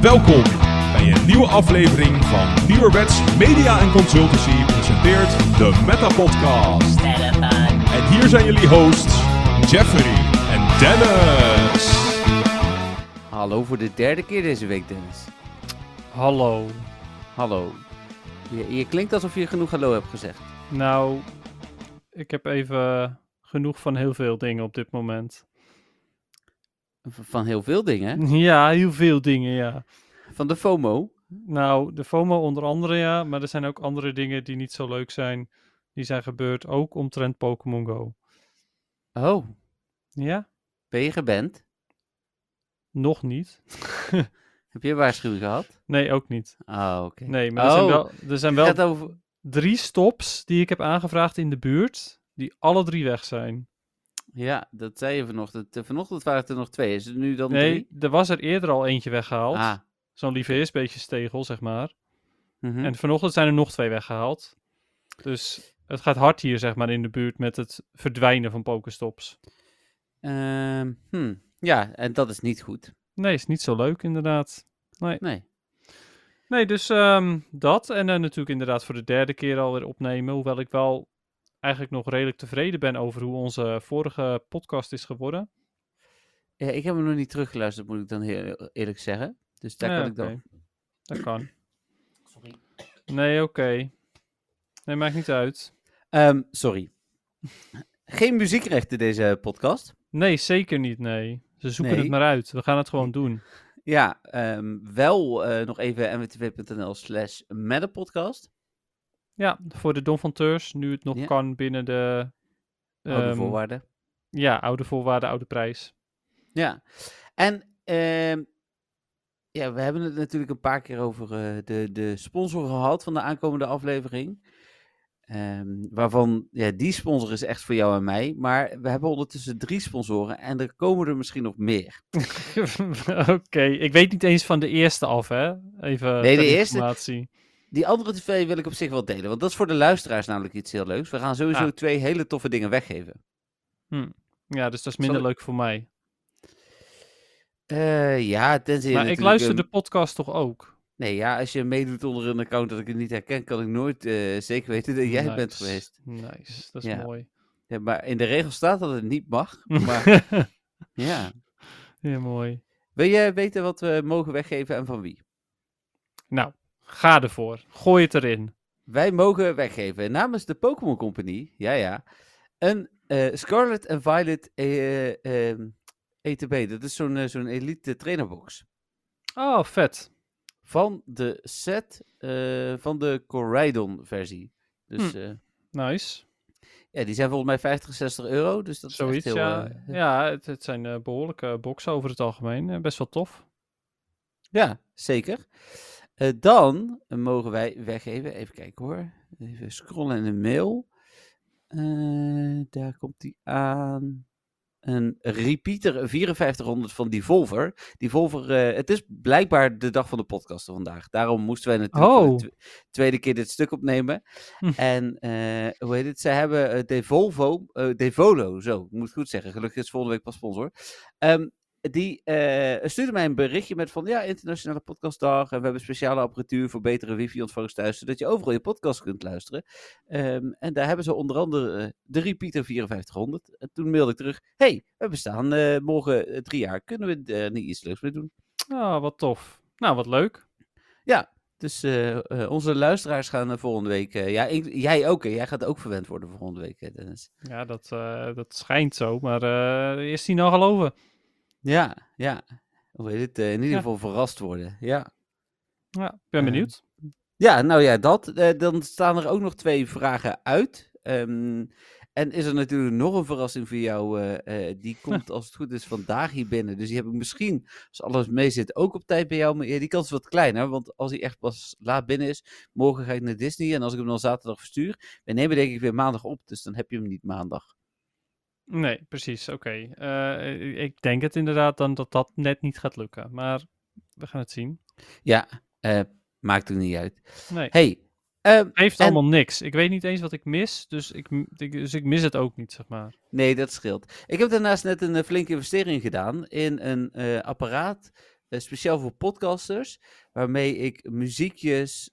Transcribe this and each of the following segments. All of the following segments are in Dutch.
Welkom bij een nieuwe aflevering van Nieuwerwets Media en Consultancy presenteert de Meta Podcast. En hier zijn jullie hosts Jeffrey en Dennis. Hallo voor de derde keer deze week, Dennis. Hallo. Hallo. Je, je klinkt alsof je genoeg hallo hebt gezegd. Nou, ik heb even genoeg van heel veel dingen op dit moment. Van heel veel dingen. Ja, heel veel dingen, ja. Van de FOMO. Nou, de FOMO onder andere, ja. Maar er zijn ook andere dingen die niet zo leuk zijn. Die zijn gebeurd, ook omtrent Pokémon Go. Oh, Ja? ben je geband? Nog niet. Heb je een waarschuwing gehad? Nee, ook niet. Oh, oké. Nee, maar er zijn Oh, wel, er zijn wel over... drie stops die ik heb aangevraagd in de buurt. Die alle drie weg zijn. Ja, dat zei je vanochtend. Eh, Vanochtend waren het er nog twee. Is het nu dan Nee, drie? er was er eerder al eentje weggehaald. Ah. Zo'n liefheersbeetje stegel, zeg maar. mhm. En vanochtend zijn er nog twee weggehaald. Dus het gaat hard hier, zeg maar, in de buurt met het verdwijnen van Pokestops. Ehm, hm. Ja, en dat is niet goed. Nee, is niet zo leuk, inderdaad. Nee. Nee, dus ehm, dat. En dan natuurlijk inderdaad voor de derde keer alweer opnemen. Hoewel ik wel eigenlijk nog redelijk tevreden ben over hoe onze vorige podcast is geworden. Ja, ik heb hem nog niet teruggeluisterd, moet ik dan heel eerlijk zeggen. Dus daar Ja, kan ik dan... Dat kan. Sorry. Nee, oké. Nee, maakt niet uit. Ehm, sorry. Geen muziekrechten deze podcast. Nee, zeker niet, nee. Ze zoeken Nee. het maar uit. We gaan het gewoon doen. Ja, ehm, wel eh, nog even mwtv.nl slash podcast. Ja, voor de donfanteurs, nu het nog Ja. kan binnen de... Oude ehm, voorwaarden. Ja, oude voorwaarden, oude prijs. Ja. En ehm, ja, we hebben het natuurlijk een paar keer over eh, de, de sponsor gehad van de aankomende aflevering. Ehm, waarvan, ja, die sponsor is echt voor jou en mij. Maar we hebben ondertussen drie sponsoren en er komen er misschien nog meer. Oké, ik weet niet eens van de eerste af, hè? Even Nee, de eerste- informatie. Die andere twee wil ik op zich wel delen, want dat is voor de luisteraars namelijk iets heel leuks. We gaan sowieso Ah. twee hele toffe dingen weggeven. Ja, dus dat is minder Zal leuk voor mij. Eh, ja, tenzij Maar ik luister een- de podcast toch ook? Nee, ja, als je meedoet onder een account dat ik het niet herken, kan ik nooit eh, zeker weten dat jij bent geweest. Nice, dat is Ja. mooi. Ja, maar in de regel staat dat het niet mag. Maar ja. ja, mooi. Wil je weten wat we mogen weggeven en van wie? Nou, ga ervoor. Gooi het erin. Wij mogen weggeven namens de Pokémon Company, ja ja, een eh, Scarlet and Violet eh, ehm, ETB. Dat is zo'n zo'n elite trainerbox. Oh, vet. Van de set eh, van de Coridon versie. Dus Hm. eh, Nice. ja, die zijn volgens mij 50, 60 euro. Dus dat is echt heel, ja. eh, ja, het, het zijn eh, behoorlijke boxen over het algemeen. Best wel tof. Ja, zeker. Dan mogen wij weggeven, even kijken hoor. Even scrollen in de mail. Daar komt die aan. Een repeater 5400 van Devolver. Devolver, eh, het is blijkbaar de dag van de podcast vandaag. Daarom moesten wij natuurlijk Oh. de tw- tweede keer dit stuk opnemen. Hm. En eh, hoe heet het? Ze hebben eh, Devolvo, eh, Devolo, zo, ik moet het goed zeggen. Gelukkig is volgende week pas sponsor. Ehm, die eh, stuurde mij een berichtje met van ja, internationale podcastdag. En we hebben speciale apparatuur voor betere wifi-ontvangst thuis, zodat je overal je podcast kunt luisteren. Ehm, en daar hebben ze onder andere eh, de Repeater 5400. En toen mailde ik terug, hey, we bestaan eh, morgen drie jaar. Kunnen we er niet iets leuks mee doen? Ah, wat tof. Nou, wat leuk. Dus eh, eh, onze luisteraars gaan volgende week, ja, ik- jij ook, hè? jij gaat ook verwend worden volgende week, Dennis. Ja, dat, dat schijnt zo. Maar is die nou geloven? Ja, ja. Hoe heet het? eh, in ieder Ja. geval verrast worden, ja. Ja, ik ben Eh, benieuwd. Ja, nou ja, dat. Eh, dan staan er ook nog twee vragen uit. Ehm, en is er natuurlijk nog een verrassing voor jou. eh, die komt als het goed is vandaag hier binnen. Dus die heb ik misschien, als alles mee zit, ook op tijd bij jou. Maar ja, die kans is wat kleiner. Want als hij echt pas laat binnen is, morgen ga ik naar Disney. En als ik hem dan zaterdag verstuur, we nemen denk ik weer maandag op. Dus dan heb je hem niet maandag. Nee, precies. Oké. Eh, ik denk het inderdaad dan dat dat net niet gaat lukken. Maar we gaan het zien. Ja, eh, Maakt ook niet uit. Nee, Hey, ehm, heeft en- allemaal niks. Ik weet niet eens wat ik mis, dus ik, dus ik mis het ook niet, zeg maar. Nee, dat scheelt. Ik heb daarnaast net een eh, flinke investering gedaan in een apparaat speciaal voor podcasters, waarmee ik muziekjes,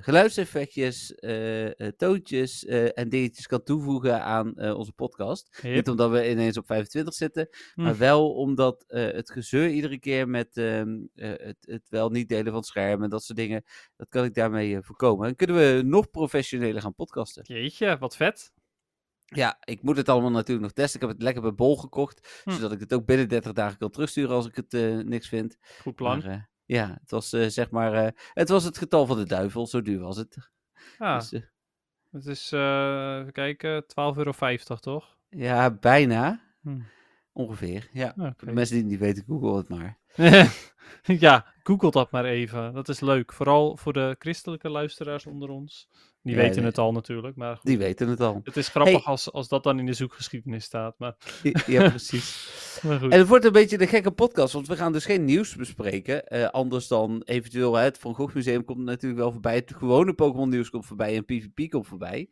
geluidseffectjes, eh, eh, toontjes eh, en dingetjes kan toevoegen aan onze podcast. Niet omdat we ineens op 25 zitten, Hm. maar wel omdat het gezeur iedere keer met ehm, eh, het, het wel niet delen van het scherm en dat soort dingen, dat kan ik daarmee voorkomen. En kunnen we nog professioneler gaan podcasten. Jeetje, wat vet. Ja, ik moet het allemaal natuurlijk nog testen. Ik heb het lekker bij Bol gekocht, Hm. zodat ik het ook binnen 30 dagen kan terugsturen als ik het niks vind. Goed plan. Maar, ja, het was eh, zeg maar, eh, het was het getal van de duivel, zo duur was het. Ja, Dus, eh, het is, even kijken, 12,50 euro, toch? ja, bijna. Hm. Ongeveer, ja. Voor de mensen die het niet weten, google het maar. ja, google dat maar even. Dat is leuk. Vooral voor de christelijke luisteraars onder ons. Die Ja, weten het al natuurlijk, maar goed. Die weten het al. Het is grappig Hey. als, als dat dan in de zoekgeschiedenis staat. Maar, Ja, precies. maar goed. En het wordt een beetje een gekke podcast, want we gaan dus geen nieuws bespreken. eh, anders dan eventueel hè, het Van Gogh Museum komt natuurlijk wel voorbij. Het gewone Pokémon nieuws komt voorbij en PvP komt voorbij.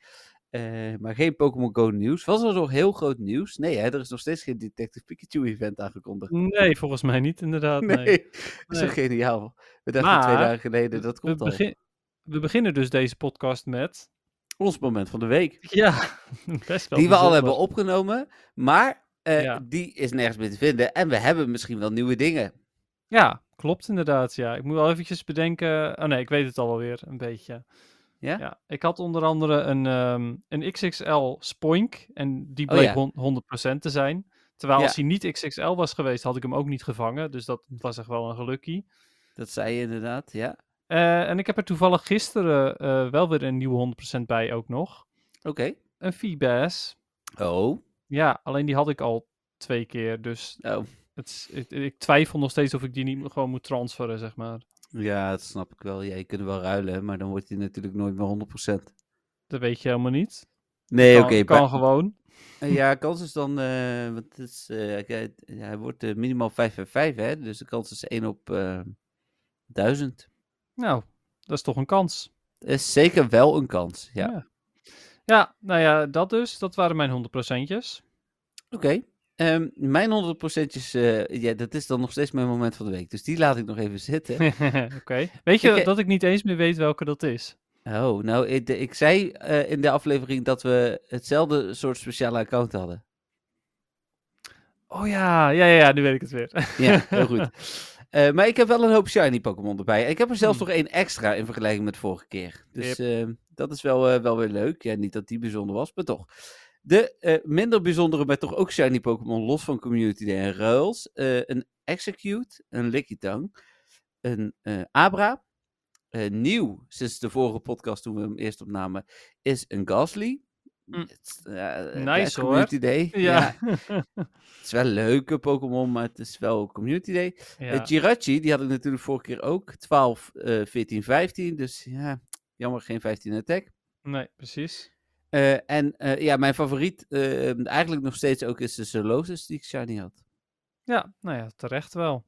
Eh, maar geen Pokémon Go nieuws. Was er nog heel groot nieuws? Nee, hè, er is nog steeds geen Detective Pikachu event aangekondigd. Nee, volgens mij niet inderdaad. Nee, Nee. dat is Nee. geniaal. We dachten Maar twee dagen geleden, dat We, komt al. begin- we beginnen dus deze podcast met... Ons moment van de week. Ja, best wel die we al hebben opgenomen, maar eh, Ja. die is nergens meer te vinden. En we hebben misschien wel nieuwe dingen. Ja, klopt inderdaad. Ja, ik moet wel eventjes bedenken. Oh nee, ik weet het al wel weer een beetje. Ja? Ja, ik had onder andere een, ehm, een XXL Spoink en die Oh bleek ja. hon- 100% te zijn. Terwijl Ja. als hij niet XXL was geweest, had ik hem ook niet gevangen. Dus dat was echt wel een gelukkie. Dat zei je inderdaad, ja. Eh, en ik heb er toevallig gisteren eh, wel weer een nieuwe 100% bij ook nog. Oké. Een Feebas. Oh. Ja, alleen die had ik al twee keer. Dus oh. het, ik twijfel nog steeds of ik die niet gewoon moet transferen, zeg maar. Ja, dat snap ik wel. Ja, je kunt wel ruilen, maar dan wordt hij natuurlijk nooit meer 100%. Dat weet je helemaal niet. Nee, kan, oké. kan maar- gewoon. eh, Ja, kans is dan, eh, want het is, eh, hij wordt minimaal 5 en 5, hè. Dus de kans is 1 op eh 1000. Nou, dat is toch een kans. Dat is zeker wel een kans, ja. Ja. Ja, nou ja, dat dus. Dat waren mijn 100%'jes. Oké. Ehm, mijn 100%'jes, eh, ja, dat is dan nog steeds mijn moment van de week. Dus die laat ik nog even zitten. Oké. Weet je Ik, eh, dat ik niet eens meer weet welke dat is? Oh, nou, ik, ik zei eh, in de aflevering dat we hetzelfde soort speciale account hadden. Oh ja, ja, ja, ja, nu weet ik het weer. Ja, heel goed. Maar ik heb wel een hoop shiny Pokémon erbij. Ik heb er zelfs Hmm. nog één extra in vergelijking met vorige keer. Dus eh, dat is wel, wel weer leuk. Ja, niet dat die bijzonder was, maar toch. De eh, minder bijzondere, maar toch ook shiny Pokémon, los van Community Day en Ruils. eh, een Execute, een Lickitung, een eh, Abra. Nieuw, sinds de vorige podcast toen we hem eerst opnamen, is een Ghastly. Mm. Nice, hoor. Community Day. ja. het is wel een leuke Pokémon, maar het is wel Community Day. ja. Jirachi, die had ik natuurlijk vorige keer ook. 12, eh 14, 15. Dus ja, jammer geen 15 attack. Nee, precies. Eh, en eh, ja, mijn favoriet eh, eigenlijk nog steeds ook is de Solosis die ik shiny had. Ja, nou ja, terecht wel.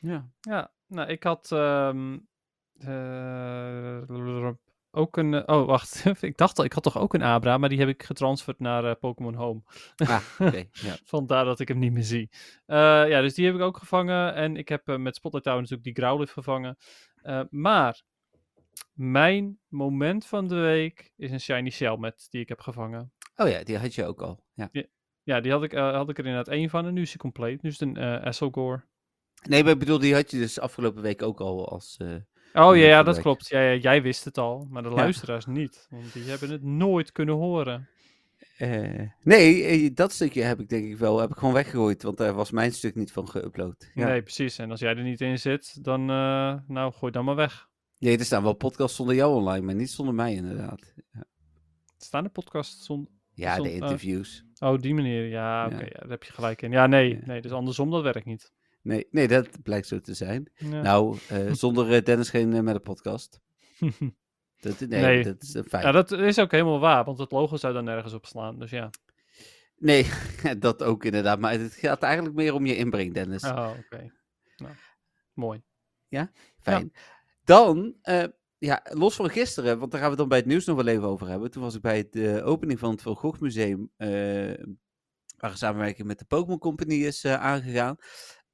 Ja. Ja, nou, ik had ehm, eh, ook een... oh, wacht. ik dacht al, ik had toch ook een Abra, maar die heb ik getransferd naar Pokémon Home. Ah, oké. ja. Vandaar dat ik hem niet meer zie. Ja, dus die heb ik ook gevangen. En ik heb met Spotlight Tower natuurlijk die Growlithe gevangen. Maar mijn moment van de week is een Shiny Shelmet die ik heb gevangen. Oh ja, die had je ook al. Ja. Ja, die had ik, eh, had ik er inderdaad één van en nu is hij compleet. Nu is het een eh Esselgore. Nee, maar ik bedoel, die had je dus afgelopen week ook al als... eh, Oh ja, ja, dat week. klopt. Ja, ja, jij wist het al, maar de luisteraars niet. Want die hebben het nooit kunnen horen. nee, dat stukje heb ik denk ik wel heb ik gewoon weggegooid. Want daar was mijn stuk niet van geüpload. Ja. Nee, precies. En als jij er niet in zit, dan, eh, nou, gooi dan maar weg. Nee, er staan wel podcasts zonder jou online, maar niet zonder mij inderdaad. Staan de podcasts zonder... Ja, de eh, interviews. Oh, die manier. Ja, oké, Ja. ja, daar heb je gelijk in. Ja, nee, Ja. nee, dus andersom, dat werkt niet. Nee, nee, dat blijkt zo te zijn. Ja. Nou, eh, zonder eh, Dennis geen met een podcast. Dat, nee, Nee. dat is een feit. ja, dat is ook helemaal waar, want het logo zou dan nergens op slaan. Dus ja. Nee, dat ook inderdaad. Maar het gaat eigenlijk meer om je inbreng, Dennis. Oh, oké. Nou, mooi. Fijn. Dan, eh, ja, los van gisteren, want daar gaan we dan bij het nieuws nog wel even over hebben. Toen was ik bij de opening van het Van Gogh Museum, eh, waar een samenwerking met de Pokémon Company is eh, aangegaan.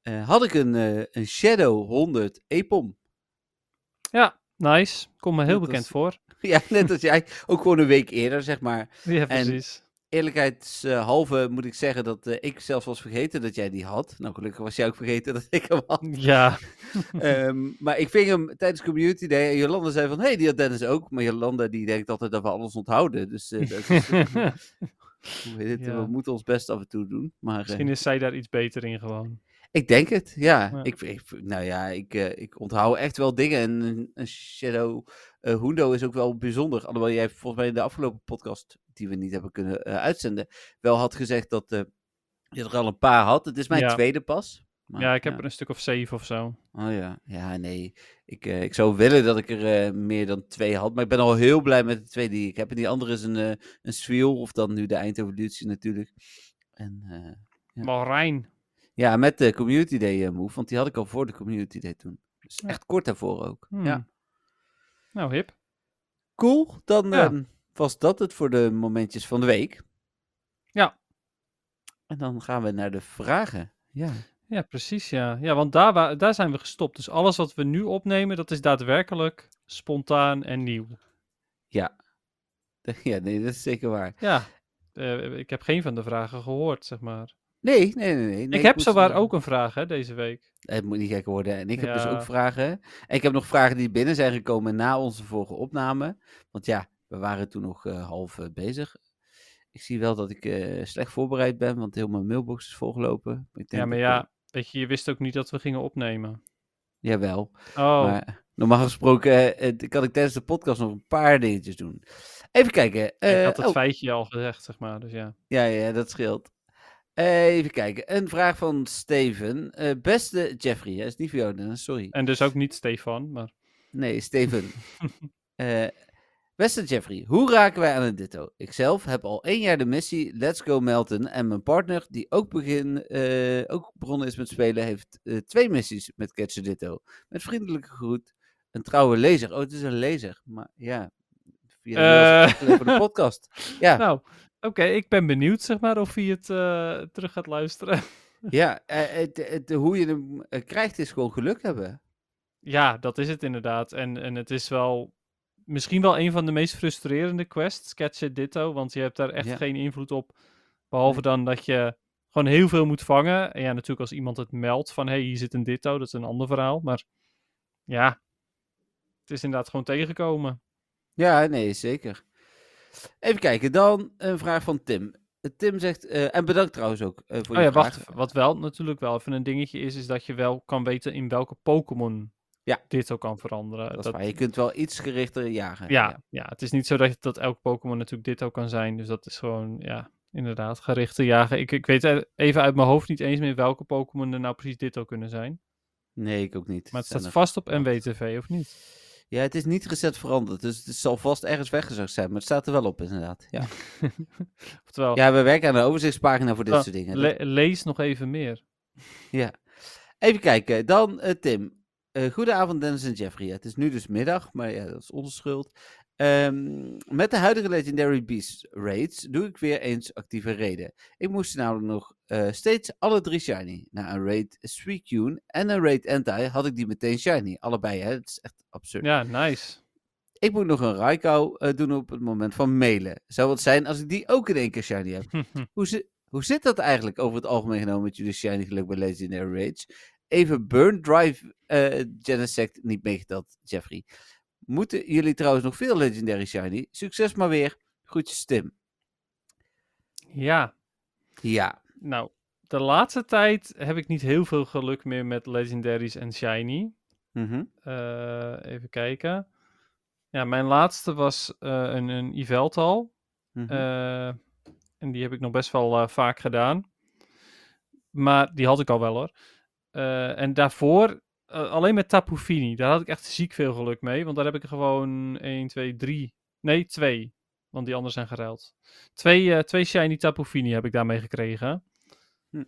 Eh, had ik een, eh, een Shadow 100 Epom. Ja, nice. Komt me heel bekend voor. ja, net als jij. Ook gewoon een week eerder, zeg maar. Ja, precies. Eerlijkheidshalve moet ik zeggen dat eh, ik zelfs was vergeten dat jij die had. Nou, gelukkig was jij ook vergeten dat ik hem had. Ja, Ehm, maar ik ving hem tijdens Community Day. En Jolanda zei van, hé, hey, die had Dennis ook. Maar Jolanda die denkt altijd dat we alles onthouden. Dus eh, dat is, Ja. we moeten ons best af en toe doen. Maar eh, misschien is zij daar iets beter in gewoon. ik denk het, ja. Ja. Ik, ik, nou ja, ik, eh, ik onthoud echt wel dingen. En een, Shadow eh Hundo is ook wel bijzonder. Alhoewel jij volgens mij in de afgelopen podcast, die we niet hebben kunnen eh, uitzenden, wel had gezegd dat eh, je er al een paar had. Het is mijn Ja. tweede pas. Maar, ja, ik heb er een stuk of zeven of zo. Oh ja, ja, nee. Ik, eh, ik zou willen dat ik er eh, meer dan twee had. Maar ik ben al heel blij met de twee die ik heb. En die andere is een, eh een Swiel, of dan nu de Eindevolutie natuurlijk. En eh, Ja. Marijn. ja, met de Community Day eh, move, want die had ik al voor de Community Day toen. Dus echt kort daarvoor ook. Hmm. Ja. Nou, hip. Cool, dan Ja. Was dat het voor de momentjes van de week. Ja. En dan gaan we naar de vragen. Ja. Ja, precies, ja. Ja, want daar, daar zijn we gestopt. Dus alles wat we nu opnemen, dat is daadwerkelijk spontaan en nieuw. Ja. Ja, nee, dat is zeker waar. Ja, eh, ik heb geen van de vragen gehoord, zeg maar. Nee, nee, nee. nee, nee ik heb zowaar ook een vraag, hè, deze week. Het moet niet gek worden. En ik heb dus ook vragen. En ik heb nog vragen die binnen zijn gekomen na onze vorige opname. Want ja, we waren toen nog eh, half eh, bezig. Ik zie wel dat ik eh, slecht voorbereid ben, want heel mijn mailbox is volgelopen. Ik denk Ja, maar ik, ja, weet je, je wist ook niet dat we gingen opnemen. Jawel. Oh, Maar normaal gesproken kan ik tijdens de podcast nog een paar dingetjes doen. Even kijken. ik had het oh, feitje al gezegd, zeg maar, dus ja. ja, ja, dat scheelt. Even kijken. Een vraag van Steven. Beste Jeffrey, hè, is niet voor jou, Dennis, sorry. En dus ook niet Stefan, maar... Nee, Steven. Eh, beste Jeffrey, hoe raken wij aan een ditto? Ikzelf heb al één jaar de missie Let's Go Melton en mijn partner, die ook, begin, eh, ook begonnen is met spelen, heeft eh, twee missies met Catch a Ditto. Met vriendelijke groet, een trouwe lezer. Oh, het is een lezer, maar ja, via de het voor de podcast. Ja, Nou, oké, ik ben benieuwd, zeg maar, of hij het eh, terug gaat luisteren. ja eh, het, het- hoe je hem eh, krijgt is gewoon geluk hebben. ja, dat is het inderdaad. En, en het is wel misschien wel een van de meest frustrerende quests, Catch It Ditto, want je hebt daar echt Ja. geen invloed op. Behalve dan dat je gewoon heel veel moet vangen. En ja, natuurlijk als iemand het meldt van, hé, hey, hier zit een Ditto, dat is een ander verhaal. Maar ja, het is inderdaad gewoon tegengekomen. Ja, nee, zeker. Even kijken, dan een vraag van Tim. Tim zegt, eh, en bedankt trouwens ook eh, voor Oh je ja, vraag. wacht. Wat wel natuurlijk wel even een dingetje is, is dat je wel kan weten in welke Pokémon Ja. Ditto kan veranderen. Dat is waar, je kunt wel iets gerichter jagen. Ja, ja. het is niet zo dat, dat elk Pokémon natuurlijk Ditto kan zijn. Dus dat is gewoon, ja, inderdaad, gericht te jagen. Ik, ik weet even uit mijn hoofd niet eens meer welke Pokémon er nou precies Ditto kunnen zijn. Nee, ik ook niet. Maar het staat vast op NWTV, of niet? Ja, het is niet recent veranderd, dus het zal vast ergens weggezakt zijn. Maar het staat er wel op, inderdaad. Ja, Oftewel, ja we werken aan een overzichtspagina voor dit Oh, soort dingen. le- lees nog even meer. Ja. Even kijken, dan eh, Tim. Eh goedenavond Dennis en Jeffrey. Het is nu dus middag, maar ja, dat is onze schuld. Ehm, met de huidige Legendary Beast raids doe ik weer eens actieve raiden. Ik moest namelijk nog eh, steeds alle drie shiny. Na een raid Suicune en een raid Anti had ik die meteen shiny. Allebei, hè. Het is echt absurd. Ja, nice. Ik moet nog een Raikou eh, doen op het moment van mailen. Zou het zijn als ik die ook in één keer shiny heb? Hoe, zi- hoe zit dat eigenlijk over het algemeen genomen met jullie shiny geluk bij Legendary Raids? Even Burn Drive eh Genesect niet meegeteld, Jeffrey. Moeten jullie trouwens nog veel Legendary Shiny? Succes maar weer. Groetjes Tim. ja, Ja. nou, de laatste tijd heb ik niet heel veel geluk meer met Legendaries en Shiny. Mhm. Eh, even kijken. Ja, mijn laatste was eh, een, een Yveltal. Mhm. En die heb ik nog best wel vaak gedaan. Maar die had ik al wel hoor. Eh, en daarvoor eh, alleen met Tapu Fini. Daar had ik echt ziek veel geluk mee. Want daar heb ik gewoon 1, 2, 3. Nee, 2. Want die anderen zijn geruild. Twee, eh, twee shiny Tapu Fini heb ik daarmee gekregen. Hm.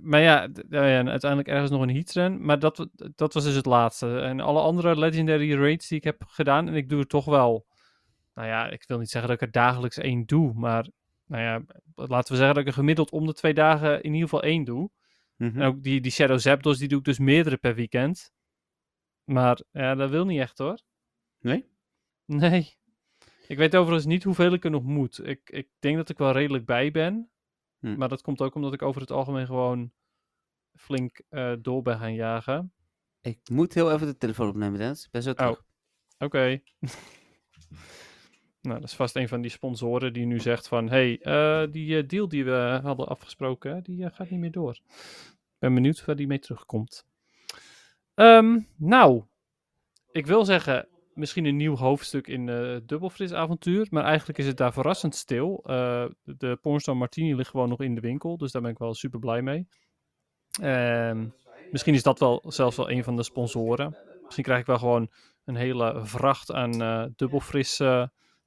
Maar ja, uiteindelijk ergens nog een Heatran. Maar dat, dat was dus het laatste. En alle andere Legendary raids die ik heb gedaan. En ik doe er toch wel. Nou ja, ik wil niet zeggen dat ik er dagelijks één doe. Maar nou ja, laten we zeggen dat ik er gemiddeld om de twee dagen in ieder geval één doe. Mhm. En ook die, die Shadow Zapdos, die doe ik dus meerdere per weekend. Maar ja, dat wil niet echt hoor. Nee? Nee. Ik weet overigens niet hoeveel ik er nog moet. Ik, ik denk dat ik wel redelijk bij ben. Hm. Maar dat komt ook omdat ik over het algemeen gewoon flink eh, door ben gaan jagen. Ik moet heel even de telefoon opnemen, Dennis. Ik ben zo terug. Oké. nou, dat is vast een van die sponsoren die nu zegt van... hey, eh, die eh, deal die we hadden afgesproken, die eh, gaat niet meer door. Ik ben benieuwd waar die mee terugkomt. Ehm, nou, ik wil zeggen, misschien een nieuw hoofdstuk in eh Dubbelfris avontuur. Maar eigenlijk is het daar verrassend stil. De Pornstar Martini ligt gewoon nog in de winkel. Dus daar ben ik wel super blij mee. Ehm, misschien is dat wel zelfs wel een van de sponsoren. Misschien krijg ik wel gewoon een hele vracht aan eh dubbelfris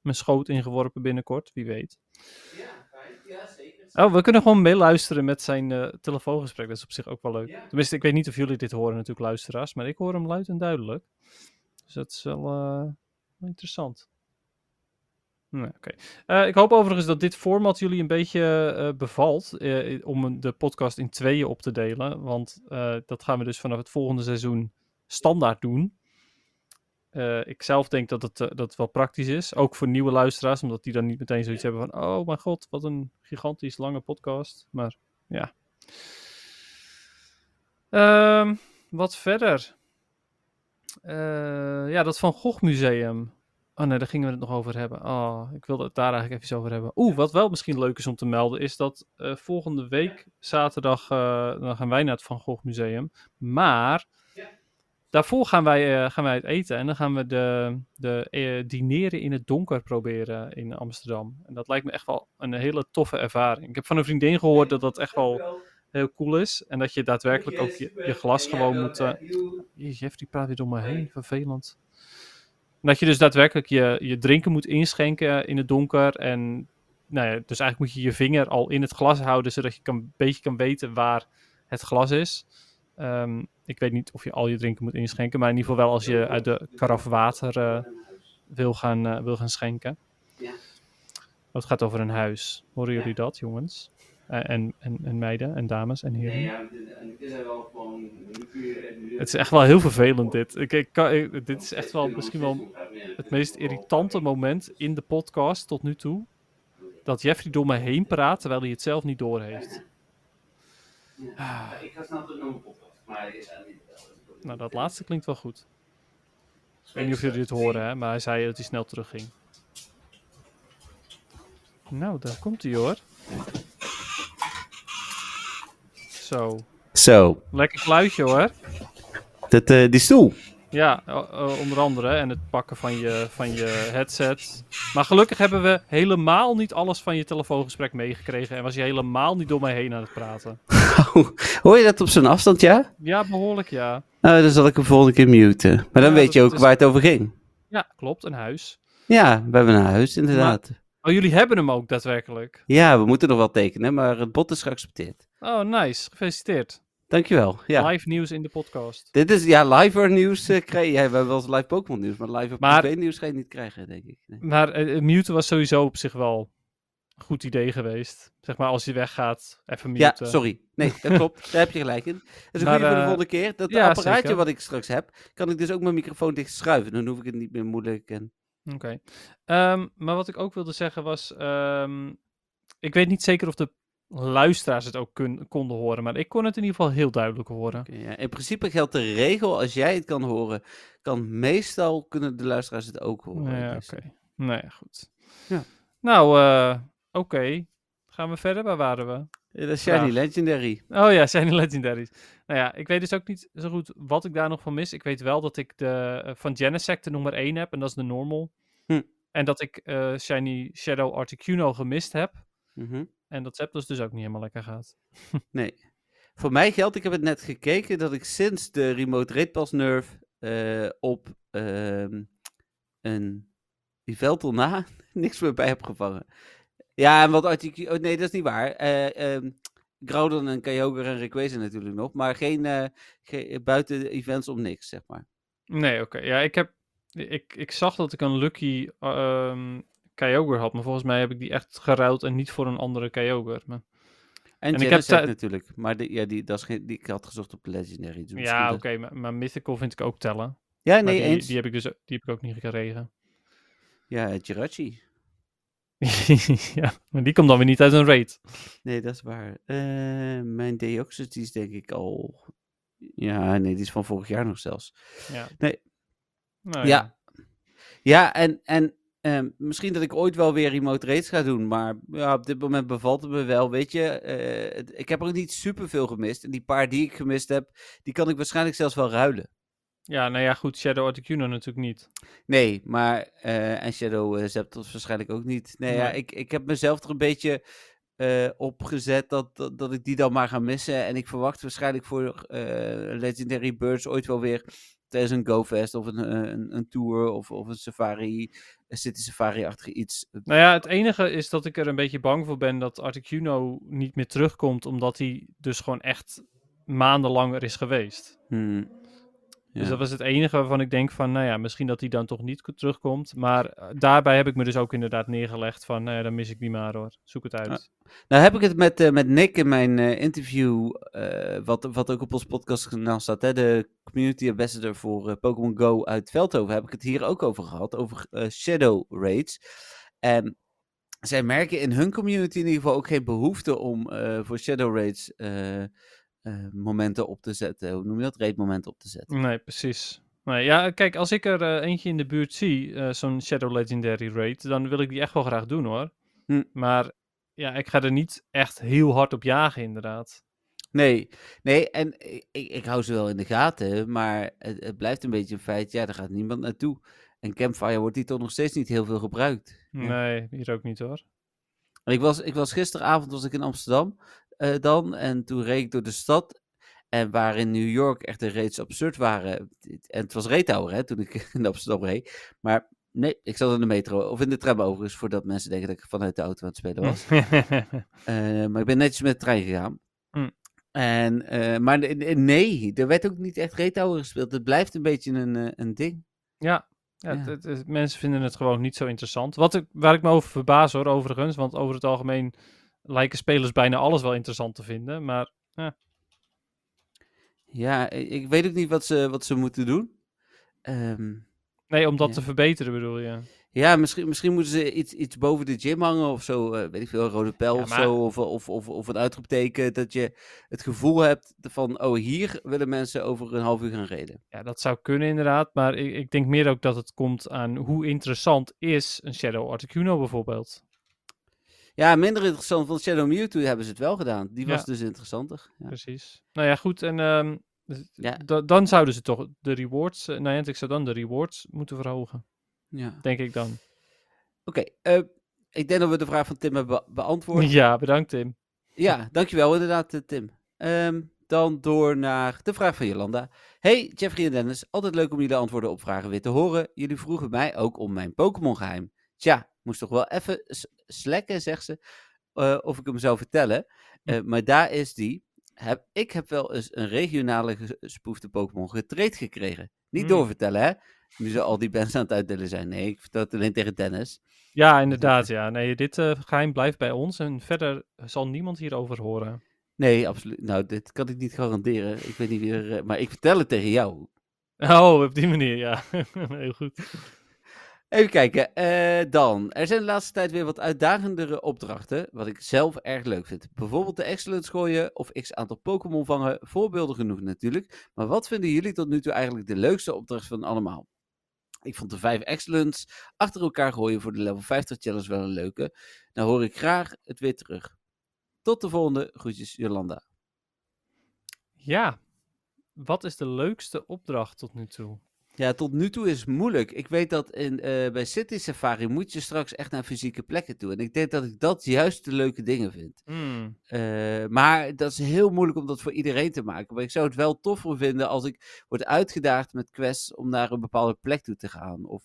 mijn schoot ingeworpen binnenkort. Wie weet. Oh, we kunnen gewoon meeluisteren met zijn eh, telefoongesprek. Dat is op zich ook wel leuk. Tenminste, ik weet niet of jullie dit horen natuurlijk, luisteraars. Maar ik hoor hem luid en duidelijk. Dus dat is wel eh, interessant. Nee, oké. Eh, ik hoop overigens dat dit format jullie een beetje bevalt. om de podcast in tweeën op te delen. Want dat gaan we dus vanaf het volgende seizoen standaard doen. Eh, ik zelf denk dat het, eh, dat het wel praktisch is. Ook voor nieuwe luisteraars. Omdat die dan niet meteen zoiets hebben van... Oh mijn god, wat een gigantisch lange podcast. Maar ja. Ehm, wat verder? Eh, ja, dat Van Gogh Museum. Oh nee, daar gingen we het nog over hebben. Oh, ik wilde het daar eigenlijk even over hebben. Oeh, wat wel misschien leuk is om te melden, is dat volgende week zaterdag dan gaan wij naar het Van Gogh Museum. Maar daarvoor gaan wij, eh, gaan wij het eten en dan gaan we de, de eh, dineren in het donker proberen in Amsterdam. En dat lijkt me echt wel een hele toffe ervaring. Ik heb van een vriendin gehoord dat dat echt wel heel cool is. En dat je daadwerkelijk ook je, glas gewoon moet... Jeez, Jeffrey praat weer door me heen. Vervelend. En Dat je dus daadwerkelijk je, je drinken moet inschenken in het donker. En nou ja, dus eigenlijk moet je je vinger al in het glas houden, zodat je kan, een beetje kan weten waar het glas is. Ehm, ik weet niet of je al je drinken moet inschenken, maar in ieder geval wel als je uit de karaf water eh, wil, gaan, eh, wil gaan schenken. Ja. Oh, het gaat over een huis. Horen jullie dat, jongens? Eh, en, en, en meiden en dames en heren? Het is echt wel heel vervelend dit. Ik, ik kan, ik- dit is echt wel misschien wel het meest irritante moment in de podcast tot nu toe. Dat Jeffrey door me heen praat terwijl hij het zelf niet doorheeft. Ik ga snel terug naar mijn nou, dat laatste klinkt wel goed. Ik weet niet of jullie dit horen, hè, maar hij zei dat hij snel terugging. Nou, daar komt hij hoor. Zo, Zo, lekker geluidje hoor. dat, eh, die stoel. Ja, onder andere. En het pakken van je, van je headset. Maar gelukkig hebben we helemaal niet alles van je telefoongesprek meegekregen. En was je helemaal niet door mij heen aan het praten. Hoor je dat op zo'n afstand, ja? Ja, behoorlijk ja. Nou, dan zal ik hem volgende keer muten. Maar dan Ja, weet je ook is- waar het over ging. Ja, klopt. Een huis. Ja, we hebben een huis, inderdaad. Oh, jullie hebben hem ook daadwerkelijk. Ja, we moeten nog wel tekenen, maar het bod is geaccepteerd. Oh, nice. Gefeliciteerd. Dankjewel. Ja. Live nieuws in de podcast. Dit is, ja, live nieuws eh, krijg je. Ja, we hebben wel eens live Pokémon nieuws, maar live Maar- nieuws ga je niet krijgen, denk ik. Nee. Maar eh, muten was sowieso op zich wel goed idee geweest. Zeg maar, als je weggaat, even Ja, muten. sorry. Nee, dat klopt. Daar heb je gelijk in. Dat is een goede voor de eh, volgende keer. Dat ja, apparaatje zeker. wat ik straks heb, kan ik dus ook mijn microfoon dicht schuiven. Dan hoef ik het niet meer moeilijk. En... Oké. Ehm, maar wat ik ook wilde zeggen was... ehm, ik weet niet zeker of de luisteraars het ook kun- konden horen. Maar ik kon het in ieder geval heel duidelijk horen. Ja. In principe geldt de regel, als jij het kan horen, kan meestal kunnen de luisteraars het ook horen. Ja, oké. Nou ja, goed. Ja. Nou, eh, oké. Gaan we verder? Waar waren we? eh, Dat is Shiny. Legendary. Oh ja, zijn Legendaries. Nou ja, ik weet dus ook niet zo goed wat ik daar nog van mis. Ik weet wel dat ik de eh, van Genesect de nummer 1 heb. En dat is de normal. Hm. En dat ik eh, Shiny Shadow Articuno gemist heb. Mhm. En dat Zapdos dus ook niet helemaal lekker gaat. Nee. Voor mij geldt, ik heb het net gekeken, dat ik sinds de Remote Raid Pass nerf op ehm een Yveltal na niks meer bij heb gevangen. Ja, en wat. Oh, nee, dat is niet waar. Eh, ehm, Groudon en Kyogre en Rayquaza natuurlijk nog. Maar geen, eh, buiten de events om niks, zeg maar. Nee, oké. Ja, ik heb... Ik, ik zag dat ik een Lucky ehm Kyogre had, maar volgens mij heb ik die echt geruild en niet voor een andere Kyogre. Maar... En, ik heb natuurlijk. Maar die, ja, die, dat is geen, die, ik had gezocht op Legendary. dus Ja, oké, maar, maar Mythical vind ik ook tellen. Ja, nee, die, eens. die heb ik dus die heb ik ook niet gekregen. Ja, Jirachi. ja, maar die komt dan weer niet uit een raid. Nee, dat is waar. Eh, mijn Deoxys, die is denk ik al... Ja, nee, die is van vorig jaar nog zelfs. Ja. Nee. Nou, Ja. Ja, en, en ehm, misschien dat ik ooit wel weer remote raids ga doen, maar ja, op dit moment bevalt het me wel, weet je. eh, ik heb er ook niet superveel gemist. En die paar die ik gemist heb, die kan ik waarschijnlijk zelfs wel ruilen. Ja, nou ja, goed, Shadow Articuno natuurlijk niet. Nee, maar eh, en Shadow uh, Zapdos waarschijnlijk ook niet. Nee, ja, ik, ik heb mezelf er een beetje eh, op gezet dat, dat, dat ik die dan maar ga missen. En ik verwacht waarschijnlijk voor eh, Legendary Birds ooit wel weer tijdens een GoFest of een, eh, een, een tour of, of een safari, een City Safari-achtige iets. Nou ja, het enige is dat ik er een beetje bang voor ben dat Articuno niet meer terugkomt, omdat hij dus gewoon echt maandenlang er is geweest. Hmm. Dus dat was het enige waarvan ik denk van, nou ja, misschien dat hij dan toch niet ko- terugkomt. Maar eh, daarbij heb ik me dus ook inderdaad neergelegd van, nou ja, dan mis ik die maar hoor. Zoek het uit. Nou heb ik het met, eh, met Nick in mijn eh, interview, wat, wat ook op ons podcastkanaal staat, hè, de community ambassador voor Pokémon Go uit Veldhoven, heb ik het hier ook over gehad, over Shadow Raids. En zij merken in hun community in ieder geval ook geen behoefte om voor Shadow Raids momenten op te zetten. Hoe noem je dat? Raid momenten op te zetten. Nee, precies. Nee, ja, kijk, als ik er eh, eentje in de buurt zie, eh, zo'n Shadow Legendary Raid, dan wil ik die echt wel graag doen hoor. Hm. Maar ja, ik ga er niet echt heel hard op jagen inderdaad. Nee, nee, en ik, ik, hou ze wel in de gaten, maar het, het blijft een beetje een feit, ja, daar gaat niemand naartoe. En Campfire wordt die toch nog steeds niet heel veel gebruikt. Nee, hier ook niet hoor. Ik was, ik was gisteravond was ik in Amsterdam eh, dan en toen reed ik door de stad. En waar in New York echt de raids absurd waren. En het was reethouden hè, toen ik in Amsterdam reed. Maar nee, ik zat in de metro of in de tram overigens, voordat mensen denken dat ik vanuit de auto aan het spelen was. Eh, maar ik ben netjes met de trein gegaan. Mm. En, eh, maar ne- ne- nee, er werd ook niet echt reethouden gespeeld. Het blijft een beetje een, een ding. ja, ja, het- het- mensen vinden het gewoon niet zo interessant. Wat ik, waar ik me over verbaas hoor, overigens. Want over het algemeen lijken spelers bijna alles wel interessant te vinden. Maar Ja, ik ik weet ook niet wat ze, wat ze moeten doen. Ehm, nee, om dat Ja. te verbeteren bedoel je. Ja, misschien, misschien moeten ze iets, iets boven de gym hangen of zo. eh, weet ik veel, een rode pijl Ja, of maar- zo. Of, of, of, of een uitroepteken. Dat je het gevoel hebt van, oh, hier willen mensen over een half uur gaan reden. Ja, dat zou kunnen inderdaad. Maar ik, ik denk meer ook dat het komt aan hoe interessant is een Shadow Articuno bijvoorbeeld. Ja, minder interessant, want Shadow Mewtwo hebben ze het wel gedaan. Die was Ja. dus interessanter. Ja. Precies. Nou ja, goed. En ehm, dus- Ja. da- dan zouden ze toch de rewards... Uh, Niantic zou dan de rewards moeten verhogen. Ja. Denk ik dan. Oké, eh, ik denk dat we de vraag van Tim hebben be- beantwoord. Ja, bedankt Tim. Ja, dankjewel inderdaad, eh, Tim. Ehm, dan door naar de vraag van Jolanda. Hey, Jeffrey en Dennis. Altijd leuk om jullie antwoorden op vragen weer te horen. Jullie vroegen mij ook om mijn Pokémon geheim. Tja, moest toch wel even slekken, zegt ze, eh, of ik hem zou vertellen. Eh, maar daar is die. Heb, ik heb wel eens een regionale gespoefde Pokémon getraind gekregen. Niet Hmm. doorvertellen, hè? Nu ze al die bands aan het uitdelen zijn. Nee, ik vertel het alleen tegen Dennis. Ja, inderdaad. Ja. Nee, dit eh, geheim blijft bij ons. En verder zal niemand hierover horen. Nee, absoluut. Nou, dit kan ik niet garanderen. Ik weet niet wie er... eh, maar ik vertel het tegen jou. Oh, op die manier, ja. Heel goed. Even kijken. eh, dan. Er zijn de laatste tijd weer wat uitdagendere opdrachten. Wat ik zelf erg leuk vind. Bijvoorbeeld de Excellence gooien of x aantal Pokémon vangen. Voorbeelden genoeg natuurlijk. Maar wat vinden jullie tot nu toe eigenlijk de leukste opdracht van allemaal? Ik vond de vijf Excellence achter elkaar gooien voor de level 50 challenge wel een leuke. Dan hoor ik graag het weer terug. Tot de volgende. Groetjes, Jolanda. Ja. Wat is de leukste opdracht tot nu toe? Ja, tot nu toe is het moeilijk. Ik weet dat in, eh, bij City Safari moet je straks echt naar fysieke plekken toe. En ik denk dat ik dat juist de leuke dingen vind. Hmm. Eh, maar dat is heel moeilijk om dat voor iedereen te maken. Maar ik zou het wel toffer vinden als ik word uitgedaagd met quests om naar een bepaalde plek toe te gaan. Of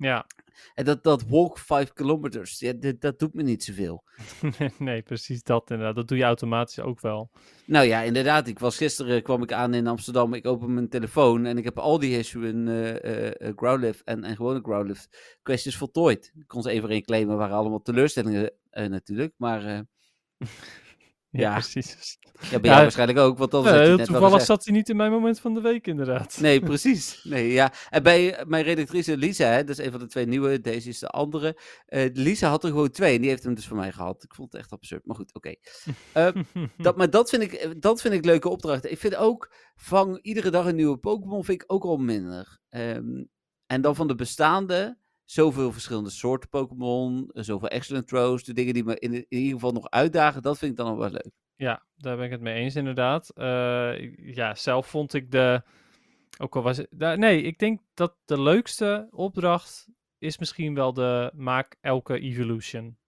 Ja, En dat, dat walk 5 kilometers, ja, dit- dat doet me niet zoveel. nee, precies dat inderdaad. Dat doe je automatisch ook wel. Nou ja, inderdaad. Ik was gisteren, kwam ik aan in Amsterdam. Ik open mijn telefoon en ik heb al die eh eh, eh, Growlift en, en gewone Growlift kwesties voltooid. Ik kon ze even in claimen, waren allemaal teleurstellingen eh, natuurlijk. Maar eh, Ja, precies. ja, Ja, jou waarschijnlijk ook, want anders Ja, je net toevallig zat hij niet in mijn moment van de week, inderdaad. Nee, precies. Nee, ja. En bij eh, mijn redactrice Lisa, hè, dat is een van de twee nieuwe, deze is de andere. eh, Lisa had er gewoon twee en die heeft hem dus van mij gehad. Ik vond het echt absurd, maar goed, oké. Eh, Dat, maar dat vind, ik, dat vind ik leuke opdrachten. Ik vind ook, vang iedere dag een nieuwe Pokémon, vind ik ook al minder. Ehm, en dan van de bestaande, zoveel verschillende soorten Pokémon, eh, zoveel Excellent Throws, de dingen die me in, in ieder geval nog uitdagen, dat vind ik dan nog wel leuk. Ja, daar ben ik het mee eens, inderdaad. Eh, ja, zelf vond ik de. Ook al was het. da- nee, ik denk dat de leukste opdracht is misschien wel de maak elke evolution.